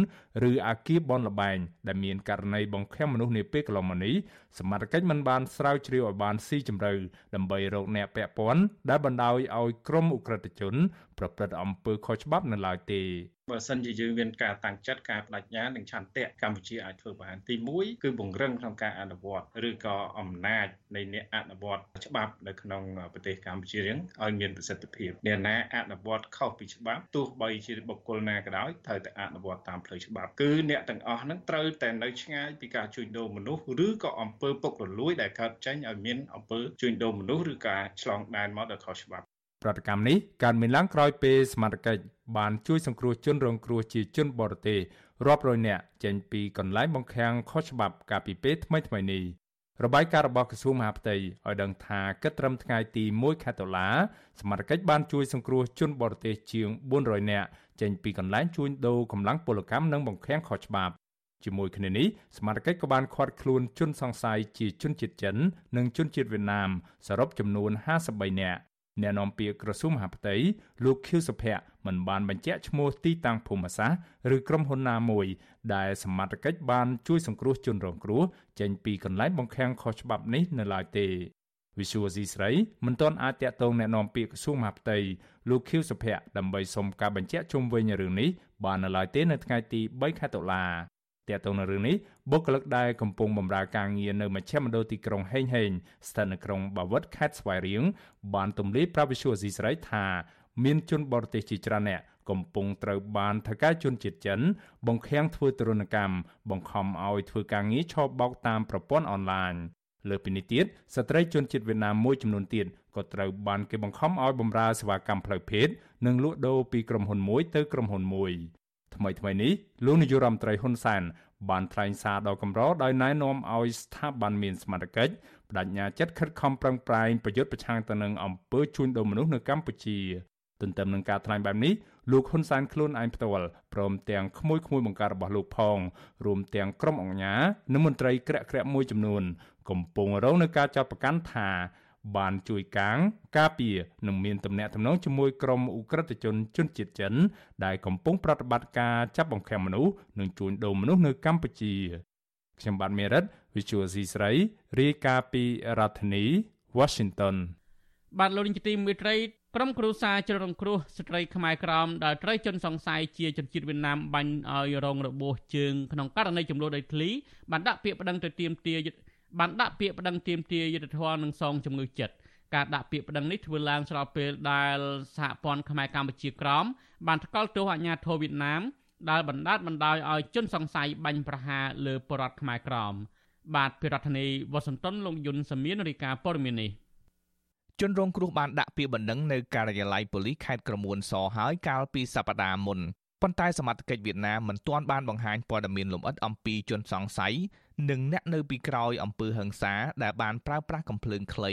ឬអាគារបនលបែងដែលមានករណីបង្ខំមនុស្សនាពេលកន្លងមកនេះសមត្ថកិច្ចមិនបានស្រាវជ្រាវឲ្យបានស៊ីជម្រៅដើម្បីរកអ្នកពាក់ព័ន្ធដែលបណ្ដោយឲ្យក្រុមអ ுக ្រិតជន ប្រព្រឹត្តអំពើខុសច្បាប់នៅឡើយទេ បើសិនជាយើងមានការតាំងចិត្តការបដិញ្ញានិងឆន្ទៈកម្ពុជាអាចធ្វើបានទី1គឺបង្រឹងក្នុងការអនុវត្តឬក៏អំណាចនៃអ្នកអនុវត្តច្បាប់នៅក្នុងប្រទេសកម្ពុជារៀងឲ្យមានប្រសិទ្ធភាពអ្នកណាអនុវត្តខុសពីច្បាប់ទោះបីជាបុគ្គលណាក៏ដោយត្រូវតែអនុវត្តតាមផ្លូវច្បាប់គឺអ្នកទាំងអស់ហ្នឹងត្រូវតែនៅឆ្ងាយពីការជួញដូរមនុស្សឬក៏អំពើពុករលួយដែលកើតចេញឲ្យមានអំពើជួញដូរមនុស្សឬការឆ្លងដែនមកដោយខុសច្បាប់ ប្រតិកម្មនេះកើតមានឡើងក្រោយពេលសមាជិកបានជួយសង្គ្រោះជនរងគ្រោះជាជនបរទេសរាប់រយនាក់ចេញពីកន្លែងបង្ខាំងខុសច្បាប់កាលពីពេលថ្មីៗនេះរបាយការណ៍របស់ក្រសួងមហាផ្ទៃឲ្យដឹងថាគិតត្រឹមថ្ងៃទី1ខែតុលាសមាជិកបានជួយសង្គ្រោះជនបរទេសជាង400នាក់ចេញពីកន្លែងជួញដូរកម្លាំងពលកម្មនិងបង្ខាំងខុសច្បាប់ជាមួយគ្នានេះសមាជិកក៏បានឃាត់ខ្លួនជនសង្ស័យជាជនជាតិចិន និងជនជាតិវៀតណាមសរុបចំនួន53នាក់ អ្នកនាំពាក្យក្រសួងមហាផ្ទៃលោកខៀវសុភ័ក្រមិនបានបញ្ជាក់ឈ្មោះទីតាំងភូមិសាស្ត្រឬក្រុមហ៊ុនណាមួយដែលសមត្ថកិច្ចបានជួយសង្គ្រោះជនរងគ្រោះចេញពីកន្លែងបង្ខាំងខុសច្បាប់នេះនៅឡើយទេវិសុវស៊ីស្រីមិនទាន់អាចតាក់ទងแนะនាំពាក្យក្រសួងមហាផ្ទៃលោកខៀវសុភ័ក្រដើម្បីសុំការបញ្ជាក់ជុំវិញរឿងនេះបាននៅឡើយទេនៅថ្ងៃទី3ខែតុលា ទាក់ទងនឹងរឿងនេះបុគ្គលិកដែលកំពុងបម្រើការងារនៅមជ្ឈមណ្ឌលទីក្រុងហេងហេងស្ថិតនៅក្រុងបាវិតខេត្តស្វាយរៀងបានទម្លាយប្រាប់វិសុវស៊ីស្រីថាមានជនបរទេសជាច្រើនអ្នកកំពុងត្រូវបានថៅកែជនជាតិចិន បង្ខាំងធ្វើទរណកម្មបង្ខំឲ្យធ្វើការងារឆបោកតាមប្រព័ន្ធអនឡាញលើពីនេះទៀតស្ត្រីជនជាតិវៀតណាមមួយចំនួនទៀតក៏ត្រូវបានគេបង្ខំឲ្យបម្រើសេវាកម្មផ្លូវភេទនិងលក់ដូរពីក្រុមហ៊ុនមួយទៅក្រុមហ៊ុនមួយ ថ្មីថ្មីនេះលោកនាយរដ្ឋមន្ត្រីហ៊ុនសែនបានថ្លែងសារដល់កម្រដោយណែនាំឲ្យស្ថាប័នមានសមត្ថកិច្ចបដិញ្ញាចិត្តខិតខំប្រឹងប្រែងប្រយុទ្ធប្រឆាំងទៅនឹងអំពើជួញដូរមនុស្សនៅកម្ពុជាទន្ទឹមនឹងការថ្លែងបែបនេះលោកហ៊ុនសែនខ្លួនឯងផ្ទាល់ព្រមទាំងក្មួយក្មួយបង្ការរបស់លោកផងរួមទាំងក្រុមអង្គការនិងមន្ត្រីក្រាក់ក្រាក់មួយចំនួន កំពុងរងនឹងការចាប់ប្រកាន់ថា បានជួយកាង ការពារនិងមានទំនាក់ទំនងជាមួយក្រុមអ ுக ្រិតជនជនជាតិចិន ដែលកំពុងប្រតិបត្តិការចាប់បង្ខាំមនុស្សនិងជួញដូរមនុស្សនៅកម្ពុជាខ្ញុំបាទមេរិត Visual C ស្រីរាយការណ៍ពីរដ្ឋធានី Washington បាទលោកនាយកទីមេត្រីក្រុមគ្រួសារជ្ររងគ្រោះស្ត្រីខ្មែរក្រមដែលត្រូវជន់សង្ស័យជាជនជាតិវៀតណាមបាញ់ឲ្យរងរបួសជើងក្នុងករណីចំនួនដីធ្លីបានដាក់ពាក្យប្តឹងទៅទាមទារ បានដាក់ពាក្យប្តឹងទាមទារយុត្តិធម៌នឹងសងជំងឺចិត្តការដាក់ពាក្យប្តឹងនេះធ្វើឡើងស្របពេលដែលសហព័ន្ធខ្មែរកម្ពុជាក្រមបានថ្កោលទោសអាញាធរវៀតណាមដែលបណ្ដាលបណ្ដោយឲ្យជនសង្ស័យបាញ់ប្រហារលើបរដ្ឋខ្មែរក្រមបាទពីរដ្ឋធានីវ៉ាស៊ីនតោនលោកយុនសាមៀនរាយការណ៍ព័ត៌មាននេះជនរងគ្រោះបានដាក់ពាក្យបណ្ដឹងនៅការិយាល័យប៉ូលីសខេត្តក្រមួនសហើយកាលពីសប្តាហ៍មុនប៉ុន្តែសមត្ថកិច្ចវៀតណាមមិនទាន់បានបង្ហាញព័ត៌មានលម្អិតអំពីជនសង្ស័យ និងអ្នកនៅពីក្រោយអំពើហិង្សាដែលបានប្រើប្រាស់កំភ្លើងខ្លី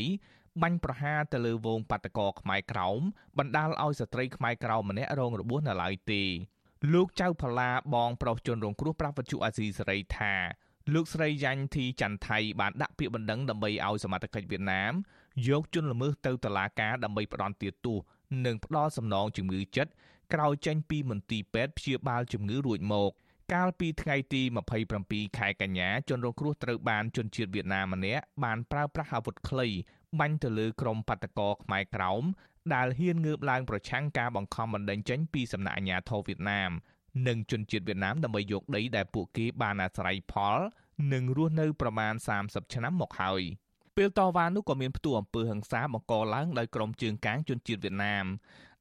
បាញ់ប្រហារទៅលើវងបាតកោខ្មែរក្រោមបណ្ដាលឲ្យស្ត្រីខ្មែរក្រោមម្នាក់រងរបួសនៅឡើយទេលោកចៅផល្លាបងប្រុសជនរងគ្រោះប្រាប់វិទ្យុអាស៊ីសេរីថាលោកស្រីយ៉ាញ់ធីច័ន្ទថៃបានដាក់ពាក្យបណ្ដឹងដើម្បីឲ្យសមត្ថកិច្ចវៀតណាមយកជនល្មើសទៅតុលាការដើម្បីផ្ដន់ទាទោសនិងផ្ដល់សំណងជំងឺចិត្តក្រោយចេញពីមន្ទីរពេទ្យព្យាបាលជំងឺរួចមក។ កាលពីថ្ងៃទី27ខែកញ្ញាជនរងគ្រោះត្រូវបានជនជាតិវៀតណាមម្នាក់បានប្រើប្រាស់អាវុធខ្លីបាញ់ទៅលើក្រុមបាតកោខ្មែរក្រោមដែលហ៊ានងើបឡើងប្រឆាំងការបង្ខំបណ្តេញចេញពីសំណាក់អាជ្ញាធរវៀតណាមនិងជនជាតិវៀតណាមដើម្បីយកដីដែលពួកគេបានអាស្រ័យផលនិងរស់នៅប្រមាណ30ឆ្នាំមកហើយពេលតវ៉ានោះក៏មានផ្ទុះអំពើហិង្សាបង្កឡើងដោយក្រុមជើងកាងជនជាតិវៀតណាម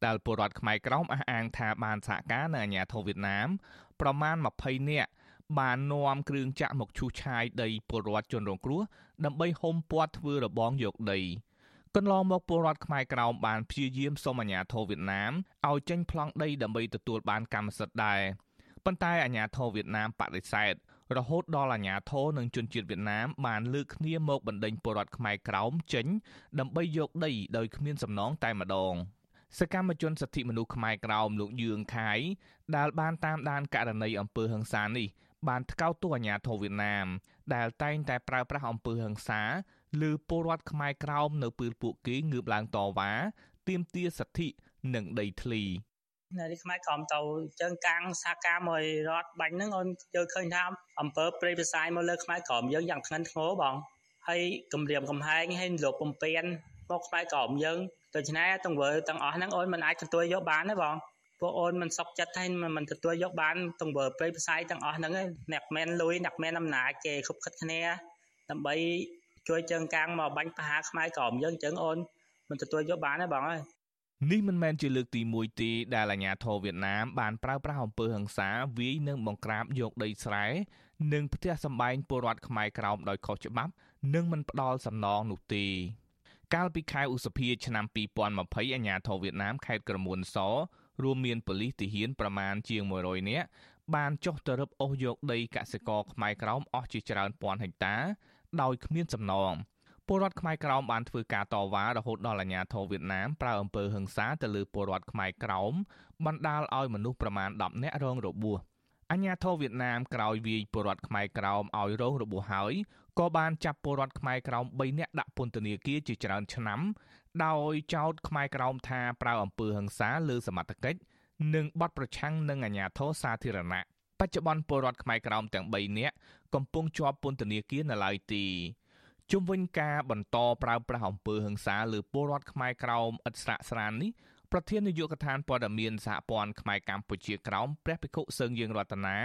ដែលពលរដ្ឋខ្មែរក្រោមអះអាងថាបានសហការនឹងអាជ្ញាធរវៀតណាម ប្រមាណ20នាក់បាននាំគ្រឿងចាក់មកឈូសឆាយដីពលរដ្ឋជនរងគ្រោះដើម្បីហុំព័ទ្ធធ្វើរបងយកដីកន្លងមកពលរដ្ឋខ្មែរក្រោមបានព្យាយាមសុំអាជ្ញាធរវៀតណាមឲ្យចេញប្លង់ដីដើម្បីទទួលបានកម្មសិទ្ធិដែរប៉ុន្តែអាជ្ញាធរវៀតណាមបដិសេធរហូតដល់អាជ្ញាធរនិងជនជាតិវៀតណាមបានលើកគ្នាមកបណ្ដេញពលរដ្ឋខ្មែរក្រោមចេញដើម្បីយកដីដោយគ្មានសំណងតែម្ដង។ សកម្មជនសិទ្ធិមនុស្សខ្មែរក្រោមលោកយឿងខៃដែលបានតាមដានករណីអំពើហិង្សានេះបានថ្កោលទោសអាញាធរវៀតណាម ដែលតែងតែប្រើប្រាស់អំពើហិង្សាលើពលរដ្ឋខ្មែរក្រោមនៅពេលពួកគេងើបឡើងតវ៉ាទាមទារសិទ្ធិនិងដីធ្លីនៅនេះខ្មែរក្រំទៅចឹងកាំងសាការមករត់បាញ់ហ្នឹងអូនយកឃើញថាអំពើព្រៃផ្សាយមកលើខ្មែរក្រមយើងយ៉ាងធ្ងន់ធ្ងរបងហើយគម្រាមកំហែងហើយលោកពំពេនមកខ្មែរក្រមយើងដូច្នេះទង្វើទាំងអស់ហ្នឹងអូនមិនអាចទទួលយកបានទេបងពួកអូនមិនសុខចិត្តហើយមិនទទួលយកបានទង្វើព្រៃផ្សាយទាំងអស់ហ្នឹងអ្នកមែនលុយអ្នកមែនអំណាចគេគ្រប់ខិតគ្នាដើម្បីជួយជើងកាងមកបាញ់ប្រហារខ្មែរក្រមយើងអញ្ចឹងអូនមិនទទួលយកបានទេបងអើយនេះមិនមែនជាលើកទី1ទេដែលអាញាធរវៀតណាមបានប្រើប្រាស់អំពើហិង្សាវាយនិងបង្ក្រាបយកដីស្រែនិងផ្ទះសម្បែងពលរដ្ឋខ្មែរក្រោមដោយខុសច្បាប់ និងមិនផ្ដល់សំណងនោះទេ កាលពីខែឧសភាឆ្នាំ2020អាញាធរវៀតណាមខេត្តក្រមួនសរួមមានប៉ូលីសទាហានប្រមាណជាង100នាក់បានចុះទៅរឹបអូសយកដីកសិករខ្មែរក្រោមអស់ជាច្រើនពាន់ហិកតា ដោយគ្មានសំណងពលរដ្ឋខ្មែរក្រោមបានធ្វើការតវ៉ារហូតដល់អាជ្ញាធរវៀតណាមប្រើអំពើហិង្សាទៅលើពលរដ្ឋខ្មែរក្រោមបណ្ដាលឲ្យមនុស្សប្រមាណ10នាក់រងរបួសអាជ្ញាធរវៀតណាមក្រោយវាយពលរដ្ឋខ្មែរក្រោមឲ្យរងរបួសហើយ ក៏បានចាប់ពលរដ្ឋខ្មែរក្រោម3នាក់ដាក់ពន្ធនាគារជាច្រើនឆ្នាំដោយចោទខ្មែរក្រោមថាប្រើអំពើហិង្សាលើសមត្ថកិច្ចនិងបទប្រឆាំងនឹងអាជ្ញាធរសាធារណៈបច្ចុប្បន្នពលរដ្ឋខ្មែរក្រោមទាំង3នាក់កំពុងជាប់ពន្ធនាគារនៅឡើយទីជុំវិញការបន្តប្រើប្រាស់អំពើហិង្សាលើពលរដ្ឋខ្មែរក្រោមឥតស្រាកស្រាននេះប្រធាននាយកដ្ឋានព័ត៌មានសហព័ន្ធខ្មែរកម្ពុជាក្រោមព្រះភិក្ខុសឹងយើងរតនា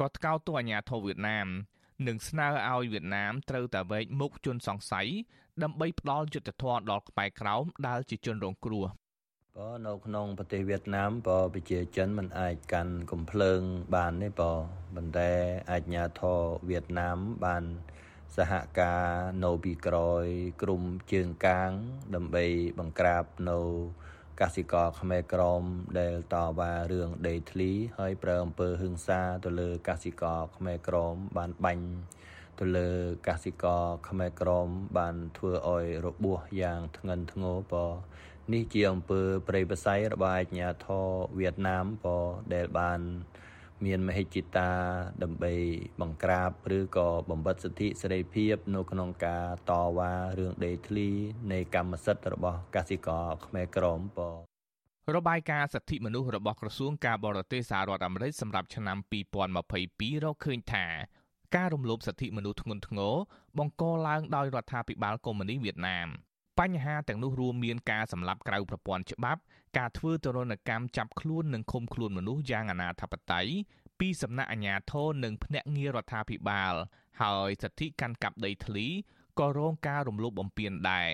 ក៏ថ្កោលទោសអាញាធរវៀតណាម និងស្នើឲ្យវៀតណាមត្រូវតែវែកមុខជនសង្ស័យដើម្បីផ្ដល់យុត្តិធម៌ដល់ខ្មែរក្រោមដែលជាជនរងគ្រោះបើនៅក្នុងប្រទេសវៀតណាមបើប្រជាជនមិនអាចកាន់កំភ្លើងបានទេបើប៉ុន្តែអាជ្ញាធរវៀតណាមបានសហការនៅពីក្រោយក្រុមជើងកាងដើម្បីបង្ក្រាបនៅ កសិករខ្មែរក្រមដែលតវ៉ារឿងដីធ្លីហើយប្រើអំពើហិង្សាទៅលើកសិករខ្មែរក្រមបានបាញ់ទៅលើកសិករខ្មែរក្រមបានធ្វើឲ្យរបួសយ៉ាងធ្ងន់ធ្ងរពនេះជាអំពើប្រេយបស័យរបស់អាជ្ញាធរវៀតណាមពដែលបាន មានមហិច្ឆតាដើម្បីបង្ក្រាបឬក៏បំបិទសិទ្ធិសេរីភាព នៅក្នុងការតវ៉ារឿងដីធ្លីនៃកម្មសិទ្ធិរបស់កសិករខ្មែរក្រមពរបាយការណ៍សិទ្ធិមនុស្សរបស់ក្រសួងការបរទេសសហរដ្ឋអាមេរិកសម្រាប់ឆ្នាំ2022រកឃើញថាការរំលោភសិទ្ធិមនុស្សធ្ងន់ធ្ងរបង្កឡើងដោយរដ្ឋាភិបាលកុម្មុយនីសវៀតណាម បញ្ហាទាំងនោះរួមមានការសម្លាប់ក្រៅប្រព័ន្ធច្បាប់ ការធ្វើទរណកម្មចាប់ខ្លួននិងឃុំខ្លួនមនុស្សយ៉ាងអនាធបត័យពីសំណាក់អាជ្ញាធរនិងភ្នាក់ងាររដ្ឋាភិបាល ហើយសិទ្ធិកាន់កាប់ដីធ្លីក៏រងការរំលោភបំពានដែរ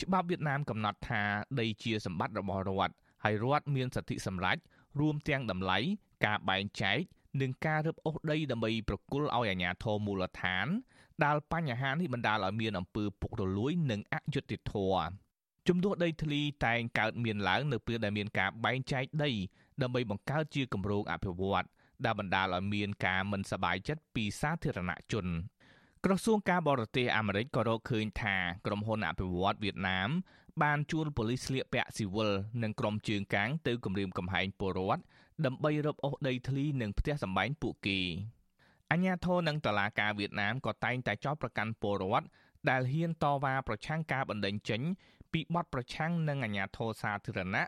ច្បាប់វៀតណាមកំណត់ថាដីជាសម្បត្តិរបស់រដ្ឋហើយរដ្ឋមានសិទ្ធិសម្រេចរួមទាំងតម្លៃការបែងចែកនិងការរឹបអូសដីដើម្បីប្រគល់ឲ្យអាជ្ញាធរមូលដ្ឋាន ដែលបញ្ហានេះបណ្ដាលឲ្យមានអំពើពុករលួយនិងអយុត្តិធម៌ចំនួនដីធ្លីតែងកើតមានឡើងនៅពេលដែលមានការបែងចែកដីដើម្បីបង្កើតជាគម្រោងអភិវឌ្ឍដែលបណ្ដាលឲ្យមានការមិនសប្បាយចិត្តពីសាធារណជនក្រសួងការបរទេសអាមេរិកក៏រកឃើញថាក្រុមហ៊ុនអភិវឌ្ឍវៀតណាមបានជួលប៉ូលីសស្លៀកពាក់ស៊ីវិលនិងក្រុមជើងកាងទៅគម្រាមកំហែងពលរដ្ឋដើម្បីរឹបអូសដីធ្លីនិងផ្ទះសម្បែងពួកគេ អញ្ញាធរនិងតឡាការវៀតណាមក៏តែងតែចោទប្រកាន់ពលរដ្ឋដែលហ៊ានតវ៉ាប្រឆាំងការបណ្តេញចេញពីបទប្រឆាំងនឹងអាញាធរសាធារណៈ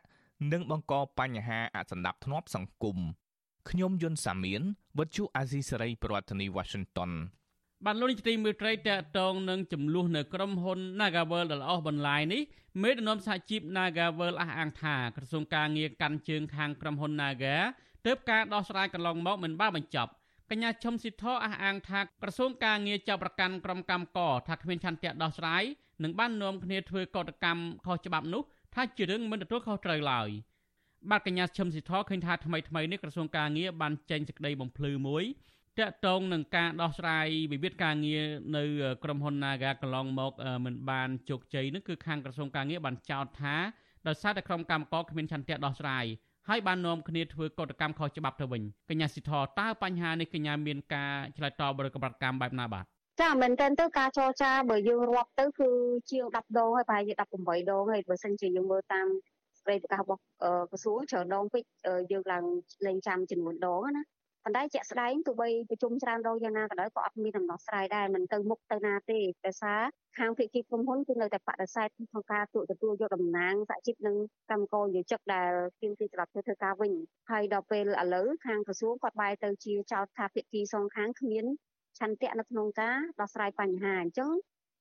និងបង្កបញ្ហាអសន្តិភាពសង្គមខ្ញុំយុនសាមៀនវិទ្យុអាស៊ីសេរីប្រធានាធិបតី Washington បានលោកនាយកទីមេត្រីតកតងនឹងចំនួននៅក្រុមហ៊ុន Nagavel ដែលអស់បន្លាយនេះមេដឹកនាំសហជីព Nagavel អះអាងថាក្រសួងការងារកាន់ជើងខាងក្រុមហ៊ុន Naga ទើបការដោះស្រាយកន្លងមកមិនបានបញ្ចប់ កញ្ញាឈឹមស៊ីធអះអាងថាក្រសួងការងារចាប់ប្រកាន់ក្រុមកម្មករថាគ្មានឆន្ទៈដោះស្រាយនិងបាននាំគ្នាធ្វើកតកម្មខុសច្បាប់នោះថាជារឿងមិនទទួលខុសត្រូវឡើយបាទកញ្ញាឈឹមស៊ីធឃើញថាថ្មីថ្មីនេះក្រសួងការងារបានចេញសេចក្តីបំភ្លឺមួយតាក់ទងនឹងការដោះស្រាយវិវាទការងារនៅក្រុមហ៊ុន Naga កន្លងមកមិនបានជោគជ័យនោះគឺខាងក្រសួងការងារបានចោទថាដោយសារតែក្រុមកម្មករគ្មានឆន្ទៈដោះស្រាយ ហើយបាននាំគ្នាធ្វើកតកម្មខុសច្បាប់ទៅវិញកញ្ញាស៊ីធតើបញ្ហានេះកញ្ញាមានការឆ្លើយតបឬក៏ប្រតិកម្មបែបណាបាទចាមែនតើទៅការចរចាបើយើងរាប់ទៅគឺជាង10ដងហើយប្រហែលជា18ដងហើយបើសិនជាយើងមើលតាមស្ដីប្រកាសរបស់ក្រសួងច្រើនដងពេកយើងឡើងលេងចាំចំនួនដងណា ប៉ុន្តែជាក់ស្ដែងទោះបីប្រជុំច្រើនដងយ៉ាងណាក៏ដោយក៏អត់មានដំណោះស្រាយដែរមិនទៅមុខទៅណាទេដោយសារខាងភាគីក្រុមហ៊ុនគឺនៅតែបដិសេធក្នុងការទូទទួលយកតំណែងសហជីពនិងកម្មករយោជិកដែលទាមទារត្រឡប់ទៅធ្វើការវិញហើយដល់ពេលឥឡូវខាងក្រសួងគាត់បែរទៅជាចោទថាភាគីសងខាងគ្មានឆន្ទៈនៅក្នុងការដោះស្រាយបញ្ហាអញ្ចឹង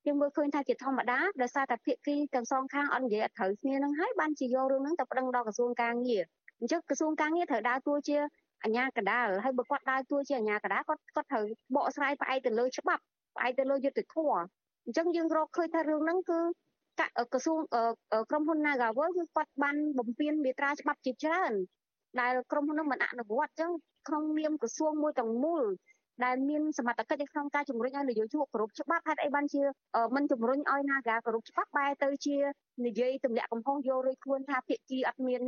យើងមើលឃើញថាជាធម្មតាដោយសារតែភាគីទាំងសងខាងអត់និយាយអត់ត្រូវគ្នានឹងហើយបានជាយករឿងហ្នឹងទៅប្តឹងដល់ក្រសួងការងារអញ្ចឹងក្រសួងការងារត្រូវដើរតួជា អាជ្ញាកណ្ដាលហើយបើគាត់ដើរតួជាអាជ្ញាកណ្ដាលគាត់គាត់ត្រូវបកស្រាយផ្អែកទៅលើច្បាប់ផ្អែកទៅលើយុត្តិធម៌អញ្ចឹងយើងរកឃើញថារឿងហ្នឹងគឺក្រសួងក្រុមហ៊ុន Nagawal គឺគាត់បានបំពេញមេត្រាច្បាប់ជាច្រើនដែលក្រុមហ៊ុននឹងមិនអនុវត្តអញ្ចឹងក្នុងនាមក្រសួងមួយទាំងមូល ដែលមានសមត្ថកិច្ចនៅក្នុងការជំរុញឲ្យនយោជកគោរពច្បាប់ហេតុអីបានជាមិនជំរុញឲ្យ Naga គោរពច្បាប់បែរទៅជានិយាយទម្លាក់កំហុសយករួចខ្លួនថាភាគីអត់មាន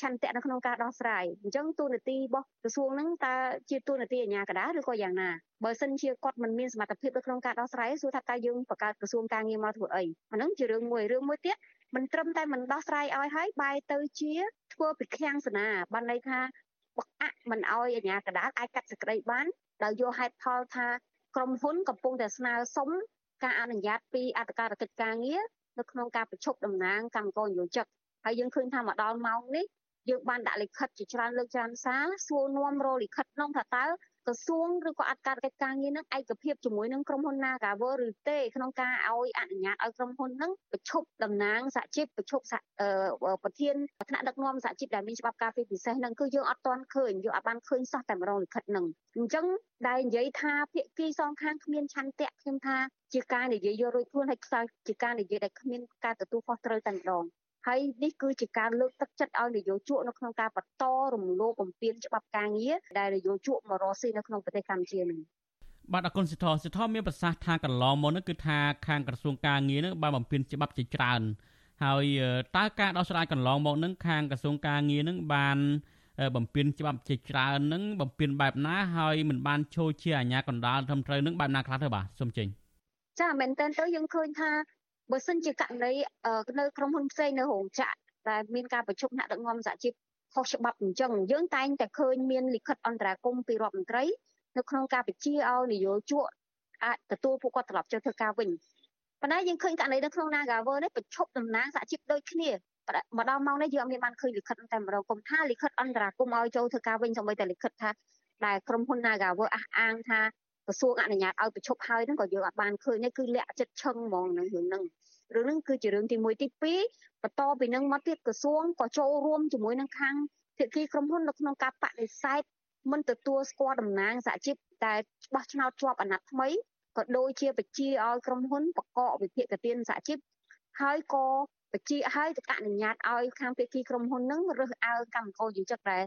ឆន្ទៈនៅក្នុងការដោះស្រាយអញ្ចឹងទូនាទីរបស់ក្រសួងហ្នឹងតើជាទូនាទីអាជ្ញាកណ្ដាលឬក៏យ៉ាងណាបើសិនជាគាត់មិនមានសមត្ថភាពនៅក្នុងការដោះស្រាយសួរថាតើយើងបង្កើតក្រសួងការងារមកធ្វើអីអាហ្នឹងជារឿងមួយរឿងមួយទៀតមិនត្រឹមតែមិនដោះស្រាយឲ្យហើយបែរទៅជាធ្វើពីខាំងសនាបានន័យថាបង្អាក់មិនឲ្យអាជ្ញាកណ្ដាលអាចកាត់សេចក្តីបាន ដោយយកហេតុផលថាក្រុមហ៊ុនកំពុងតែស្នើសុំការអនុញ្ញាតពីអធិការកិច្ចការងារនៅក្នុងការប្រជុំតំណាងកម្មករនិយោជិកហើយយើងឃើញថាមកដល់ម៉ោងនេះយើងបានដាក់លិខិតជាច្រើនលើកច្រើនសារសួរនាំរលិខិតក្នុងថាតើ ក្រសួងឬក៏អធិការកិច្ចការងារនឹងឯកភាពជាមួយនឹងក្រុមហ៊ុន Nagawer ឬទេក្នុងការឲ្យអនុញ្ញាតឲ្យក្រុមហ៊ុននឹងប្រជុំតំណាងសហជីពប្រជុំប្រធានថ្នាក់ដឹកនាំសហជីពដែលមានច្បាប់ការពារពិសេសនឹងគឺយើងអត់ទាន់ឃើញយើងអត់បានឃើញសោះតែម្ដងលិខិតនឹងអញ្ចឹងដែលនិយាយថាភាគីសងខាងគ្មានឆន្ទៈខ្ញុំថាជាការនិយាយយករួចខ្លួនហើយខ្សោយជាការនិយាយដែលគ្មានការទទួលខុសត្រូវតែម្ដង ហើយនេះគឺជាការលើកទឹកចិត្តឲ្យនយោជកនៅក្នុងការបន្តរំលោភបំពានច្បាប់ការងារដែលនយោជកមករស់ស៊ីនៅក្នុងប្រទេសកម្ពុជានេះបាទអគុណសិទ្ធសិទ្ធមានប្រសាសន៍ថាកន្លងមកនោះគឺថាខាងក្រសួងការងារនឹងបានបំពេញច្បាប់ជាច្រើន ហើយតើការដោះស្រាយកន្លងមកនឹងខាងក្រសួងការងារនឹងបានបំពេញច្បាប់ជាច្រើននឹងបំពេញបែបណាហើយមិនបានចូលជាអាជ្ញាកណ្ដាលត្រឹមត្រូវនឹងបែបណាខ្លះទៅបាទសូមចេញចាមែនតើទៅយើងឃើញថា បើសិនជាករណីនៅក្រុមហ៊ុនផ្សេងនៅរោងចក្រដែលមានការប្រជុំថ្នាក់ដឹកនាំសហជីពខុសច្បាប់អញ្ចឹងយើងតែងតែឃើញមានលិខិតអន្តរាគមពីរដ្ឋមន្ត្រីនៅក្នុងការបញ្ជាឲ្យនយោជកអាចទទួលពួកគាត់ត្រឡប់ចូលធ្វើការវិញប៉ុន្តែយើងឃើញករណីនៅក្នុង Nagawer នេះប្រជុំតំណាងសហជីពដូចគ្នាមកដល់ម៉ោងនេះយើងអត់មានបានឃើញលិខិតតែម្ដងគុំថាលិខិតអន្តរាគមឲ្យចូលធ្វើការវិញសូម្បីតែលិខិតថាដែលក្រុមហ៊ុន Nagawer អះអាងថា ក្រសួងអនុញ្ញាតឲ្យប្រជុំហើយហ្នឹងក៏យើងអត់បានឃើញនេះគឺលាក់ចិត្តឈឹងហ្មងនឹងរឿងហ្នឹងរឿងហ្នឹងគឺជារឿងទី1ទី2បន្តពីនឹងមកទៀតក្រសួងក៏ចូលរួមជាមួយនឹងខាងភាគីក្រុមហ៊ុននៅក្នុងការបដិសេធមិនទទួលស្គាល់តំណាងសហជីពដែលបោះឆ្នោតជាប់អាណត្តិថ្មីក៏ដូចជាបញ្ជាឲ្យក្រុមហ៊ុនបកកវិភាគទានសហជីពហើយក៏បញ្ជាឲ្យទៅអនុញ្ញាតឲ្យខាងភាគីក្រុមហ៊ុននឹងរើសអើងកម្មករយុជិកដែល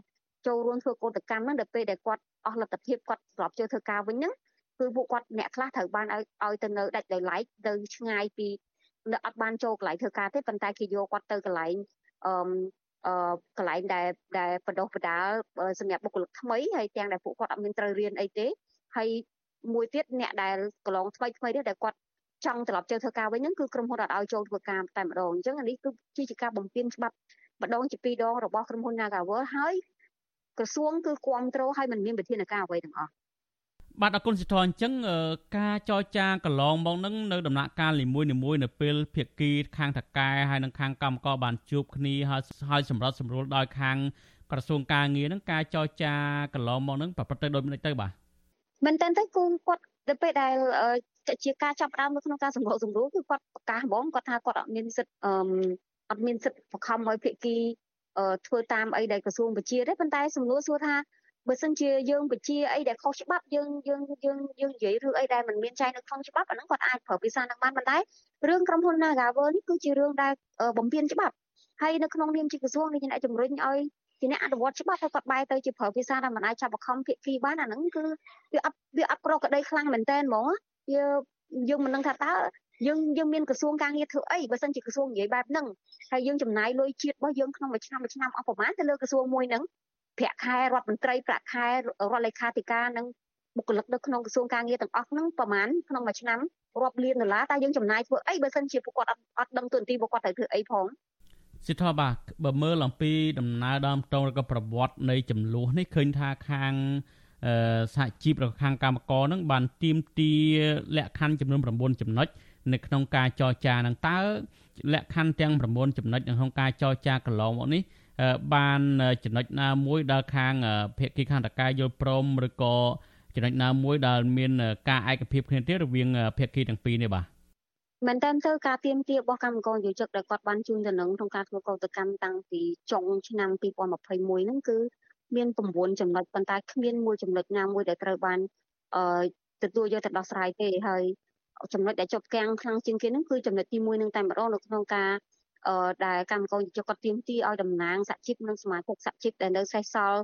ចូលរួមធ្វើកោតកម្មហ្នឹងដល់ពេលដែលគាត់អស់លទ្ធភាពគាត់ស្របចូលធ្វើការវិញហ្នឹងគឺពួកគាត់អ្នកខ្លះត្រូវបានឲ្យឲ្យទៅនៅដាច់ដោយឡែកទៅឆ្ងាយពីនៅអត់បានចូលកន្លែងធ្វើការទេប៉ុន្តែគេយកគាត់ទៅកន្លែងអឺអឺកន្លែងដែលដែលបដោះបដាលសម្រាប់បុគ្គលិកថ្មីហើយទាំងដែលពួកគាត់អត់មានត្រូវរៀនអីទេហើយមួយទៀតអ្នកដែលកន្លងថ្មីថ្មីនេះដែលគាត់ចង់ត្រឡប់ចូលធ្វើការវិញហ្នឹងគឺក្រុមហ៊ុនអត់ឲ្យចូលធ្វើការតែម្ដងអញ្ចឹងអានេះគឺជាការបំពេញច្បាប់ម្ដងជាពីរដងរបស់ក្រុមហ៊ុន Nagawer ហើយ ក្រសួងគឺគ្រប់គ្រងឲ្យមិនមានវិធានការអ្វីទាំងអស់បាទអគុណសិទ្ធិអញ្ចឹងការចរចាកន្លងមកនឹងនៅដំណាក់កាលនីមួយៗនៅពេលភាគីខាងតកែហើយនិងខាងកម្មករបានជួបគ្នាហើយហើយសម្រាប់សម្រួលដោយខាងក្រសួងការងារនឹងការចរចាកន្លងមកនឹងប្រព្រឹត្តទៅដោយមិនទៅបាទមែនតើទៅគូគាត់ទៅពេលដែលជាការចាប់ដើមនៅក្នុងការសម្របសម្រួលគឺគាត់ប្រកាសហ្មងគាត់ថាគាត់អត់មានសិទ្ធអឺអត់មានសិទ្ធបង្ខំឲ្យភាគី ធ្វើតាមអីដែលក្រសួងបញ្ជាទេប៉ុន្តែសំណួរសួរថាបើសិនជាយើងបញ្ជាអីដែលខុសច្បាប់យើងយើងយើងយើងនិយាយរឿងអីដែលមិនមានចែងនៅក្នុងច្បាប់អាហ្នឹងគាត់អាចប្រើភាសានឹងបានប៉ុន្តែរឿងក្រុមហ៊ុន Nagavel នេះគឺជារឿងដែលបំពានច្បាប់ហើយនៅក្នុងនាមជាក្រសួងនេះអ្នកជំរុញឲ្យជាអ្នកអនុវត្តច្បាប់ហើយគាត់បែរទៅជាប្រើភាសាដែលមិនអាចចាប់បង្ខំភាគីបានអាហ្នឹងគឺវាអត់វាអត់ប្រកក្តីខ្លាំងមែនតើហ្មងយើងយើងមិនដឹងថាតើ យើងយើងមានក្រសួងការងារធ្វើអីបើសិនជាក្រសួងនិយាយបែបហ្នឹងហើយយើងចំណាយលុយជាតិរបស់យើងក្នុងមួយឆ្នាំមួយឆ្នាំអស់ប្រមាណទៅលើក្រសួងមួយហ្នឹងប្រាក់ខែរដ្ឋមន្ត្រីប្រាក់ខែរដ្ឋលេខាធិការនិងបុគ្គលិកនៅក្នុងក្រសួងការងារទាំងអស់ហ្នឹងប្រហែលក្នុងមួយឆ្នាំរាប់លានដុល្លារតែយើងចំណាយធ្វើអីបើសិនជាពួកគាត់អត់អត់ដឹងទូនទីពួកគាត់ត្រូវធ្វើអីផងសិទ្ធិបាទបើមើលអំពីដំណើរដើមតងឬក៏ប្រវត្តិនៃចំនួននេះឃើញថាខាងសហជីពឬខាងកម្មករនឹងបានទៀមទាលក្ខខណ្ឌចំនួន9ចំណុច នៅក្នុងការចរចានឹងតើលក្ខខណ្ឌទាំង9ចំណុចនៅក្នុងការចរចាកន្លងមកនេះបានចំណុចណាមួយដល់ខាងភាគីខាងតកាយយល់ព្រមឬក៏ចំណុចណាមួយដែលមានការឯកភាពគ្នាទេរវាងភាគីទាំងពីរនេះបាទមែនតើទៅការទៀមទារបស់កម្មករយោជកដែលគាត់បានជូនទៅនឹងក្នុងការធ្វើកោតកម្មតាំងពីចុងឆ្នាំ2021ហ្នឹងគឺមាន9ចំណុចប៉ុន្តែគ្មានមួយចំណុចណាមួយដែលត្រូវបានអឺទទួលយកទៅដោះស្រាយទេហើយ ចំណុចដែលជាប់គាំងខ្លាំងជាងគេហ្នឹងគឺចំណុចទី1នឹងតែម្ដងនៅក្នុងការអឺដែលកម្មករយុគាត់ទៀមទីឲ្យតំណាងសហជីពនិងសមាជិកសហជីពដែលនៅសេសសល់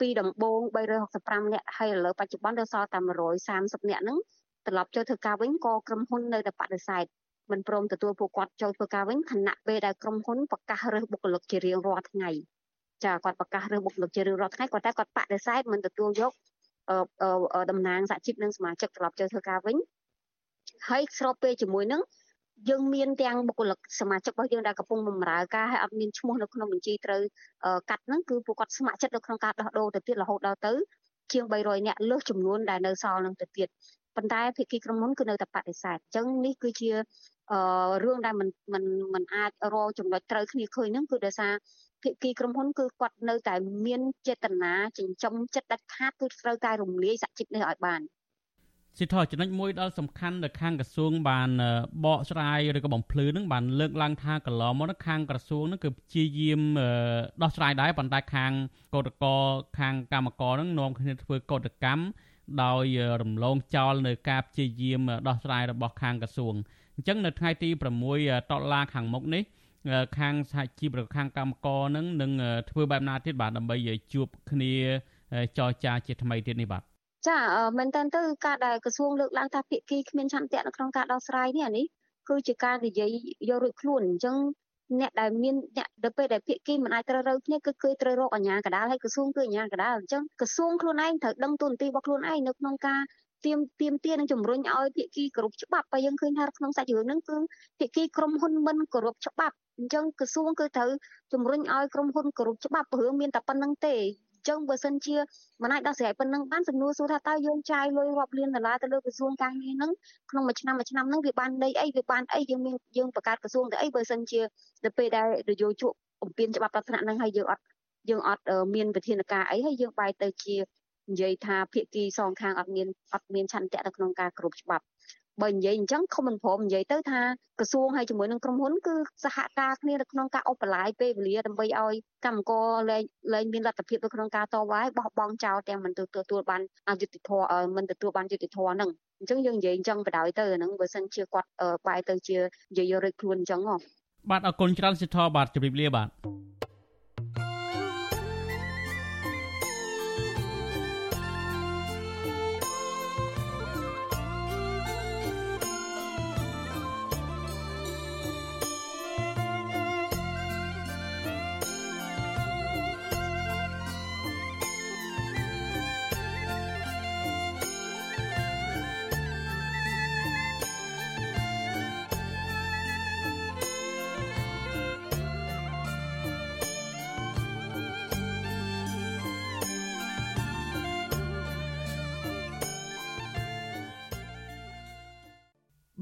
ពីដំបូង365នាក់ហើយឥឡូវបច្ចុប្បន្ននៅសល់តែ130នាក់ហ្នឹងត្រឡប់ចូលធ្វើការវិញក៏ក្រុមហ៊ុននៅតែបដិសេធមិនព្រមទទួលពួកគាត់ចូលធ្វើការវិញខណៈពេលដែលក្រុមហ៊ុនប្រកាសរើសបុគ្គលិកជារៀងរាល់ថ្ងៃចាគាត់ប្រកាសរើសបុគ្គលិកជារៀងរាល់ថ្ងៃគាត់តែគាត់បដិសេធមិនទទួលយកតំណាងសហជីពនិងសមាជិកត្រឡប់ចូលធ្វើការវិញ ហើយស្របពេលជាមួយនឹងយើងមានទាំងបុគ្គលិកសមាជិករបស់យើងដែលកំពុងបម្រើការហើយអត់មានឈ្មោះនៅក្នុងបញ្ជីត្រូវកាត់ហ្នឹងគឺពួកគាត់ស្ម័គ្រចិត្តនៅក្នុងការដោះដូរទៅទៀតរហូតដល់ទៅជាង300នាក់លើសចំនួនដែលនៅសល់នឹងទៅទៀតប៉ុន្តែភាគីក្រុមហ៊ុនគឺនៅតែបដិសេធអញ្ចឹងនេះគឺជាអឺរឿងដែលมันมันมันអាចរកចំណុចត្រូវគ្នាឃើញហ្នឹងគឺដោយសារភាគីក្រុមហ៊ុនគឺគាត់នៅតែមានចេតនាចិញ្ចឹមចិត្តដាច់ខាតគឺត្រូវតែរំលាយសហជីពនេះឲ្យបាន សិទ្ធិចំណុចមួយដល់សំខាន់ដែលខាងក្រសួងបានបកស្រាយឬក៏បំភ្លឺនឹងបានលើកឡើងថាកន្លងមកខាងក្រសួងនឹងគឺព្យាយាមដោះស្រាយដែរប៉ុន្តែខាងកោតក្រខាងកម្មករនឹងនាំគ្នាធ្វើកោតកម្មដោយរំលងចោលនៅការព្យាយាមដោះស្រាយរបស់ខាងក្រសួងអញ្ចឹងនៅថ្ងៃទី6ដុល្លារខាងមុខនេះខាងសហជីពឬខាងកម្មករនឹងនឹងធ្វើបែបណាទៀតបាទដើម្បីជួបគ្នាចរចាជាថ្មីទៀតនេះបាទ ចាមែនតើទៅការដែលក្រសួងលើកឡើងថាភាគីគ្មានឆន្ទៈនៅក្នុងការដោះស្រាយនេះនេះគឺជាការនិយាយយករួចខ្លួនអញ្ចឹងអ្នកដែលមានអ្នកទៅពេលដែលភាគីមិនអាចត្រូវរើគ្នាគឺគឺត្រូវរកអាជ្ញាកណ្ដាលហើយក្រសួងគឺអាជ្ញាកណ្ដាលអញ្ចឹងក្រសួងខ្លួនឯងត្រូវដឹងទូនទីរបស់ខ្លួនឯងនៅក្នុងការទៀមទៀមទានិងជំរុញឲ្យភាគីគោរពច្បាប់បើយើងឃើញថាក្នុងសាច់រឿងហ្នឹងគឺភាគីក្រុមហ៊ុនមិនគោរពច្បាប់អញ្ចឹងក្រសួងគឺត្រូវជំរុញឲ្យក្រុមហ៊ុនគោរពច្បាប់រឿងមានតែប៉ុណ្្នឹងទេ ចឹងបើសិនជាមិនអាចដោះស្រាយប៉ុណ្ណឹងបានសំណួរសួរថាតើយើងចាយលុយរាប់លានដុល្លារទៅលើក្រសួងការងារហ្នឹងក្នុងមួយឆ្នាំមួយឆ្នាំហ្នឹងវាបានដីអីវាបានអីយើងមានយើងបង្កើតក្រសួងទៅអីបើសិនជាទៅពេលដែលនយោជកអំពានច្បាប់លក្ខណៈហ្នឹងហើយយើងអត់យើងអត់មានវិធានការអីហើយយើងបែរទៅជានិយាយថាភាគីសងខាងអត់មានអត់មានឆន្ទៈនៅក្នុងការគ្រប់ច្បាប់ បើនិយាយអញ្ចឹងខំមិនព្រមនិយាយទៅថាក្រសួងហើយជាមួយនឹងក្រុមហ៊ុនគឺសហការគ្នានៅក្នុងការអបលាយពេលវេលាដើម្បីឲ្យកម្មករលែងលែងមានលទ្ធភាពនៅក្នុងការតវ៉ាបោះបង់ចោលទាំងមិនទទួលបានអយុត្តិធម៌មិនទទួលបានយុត្តិធម៌ហ្នឹងអញ្ចឹងយើងនិយាយអញ្ចឹងបដ ாய் ទៅហ្នឹងបើសិនជាគាត់បែរទៅជានិយាយរឹកខ្លួនអញ្ចឹងហ៎បាទអរគុណច្រើនសិទ្ធិបាទជម្រាបលាបាទ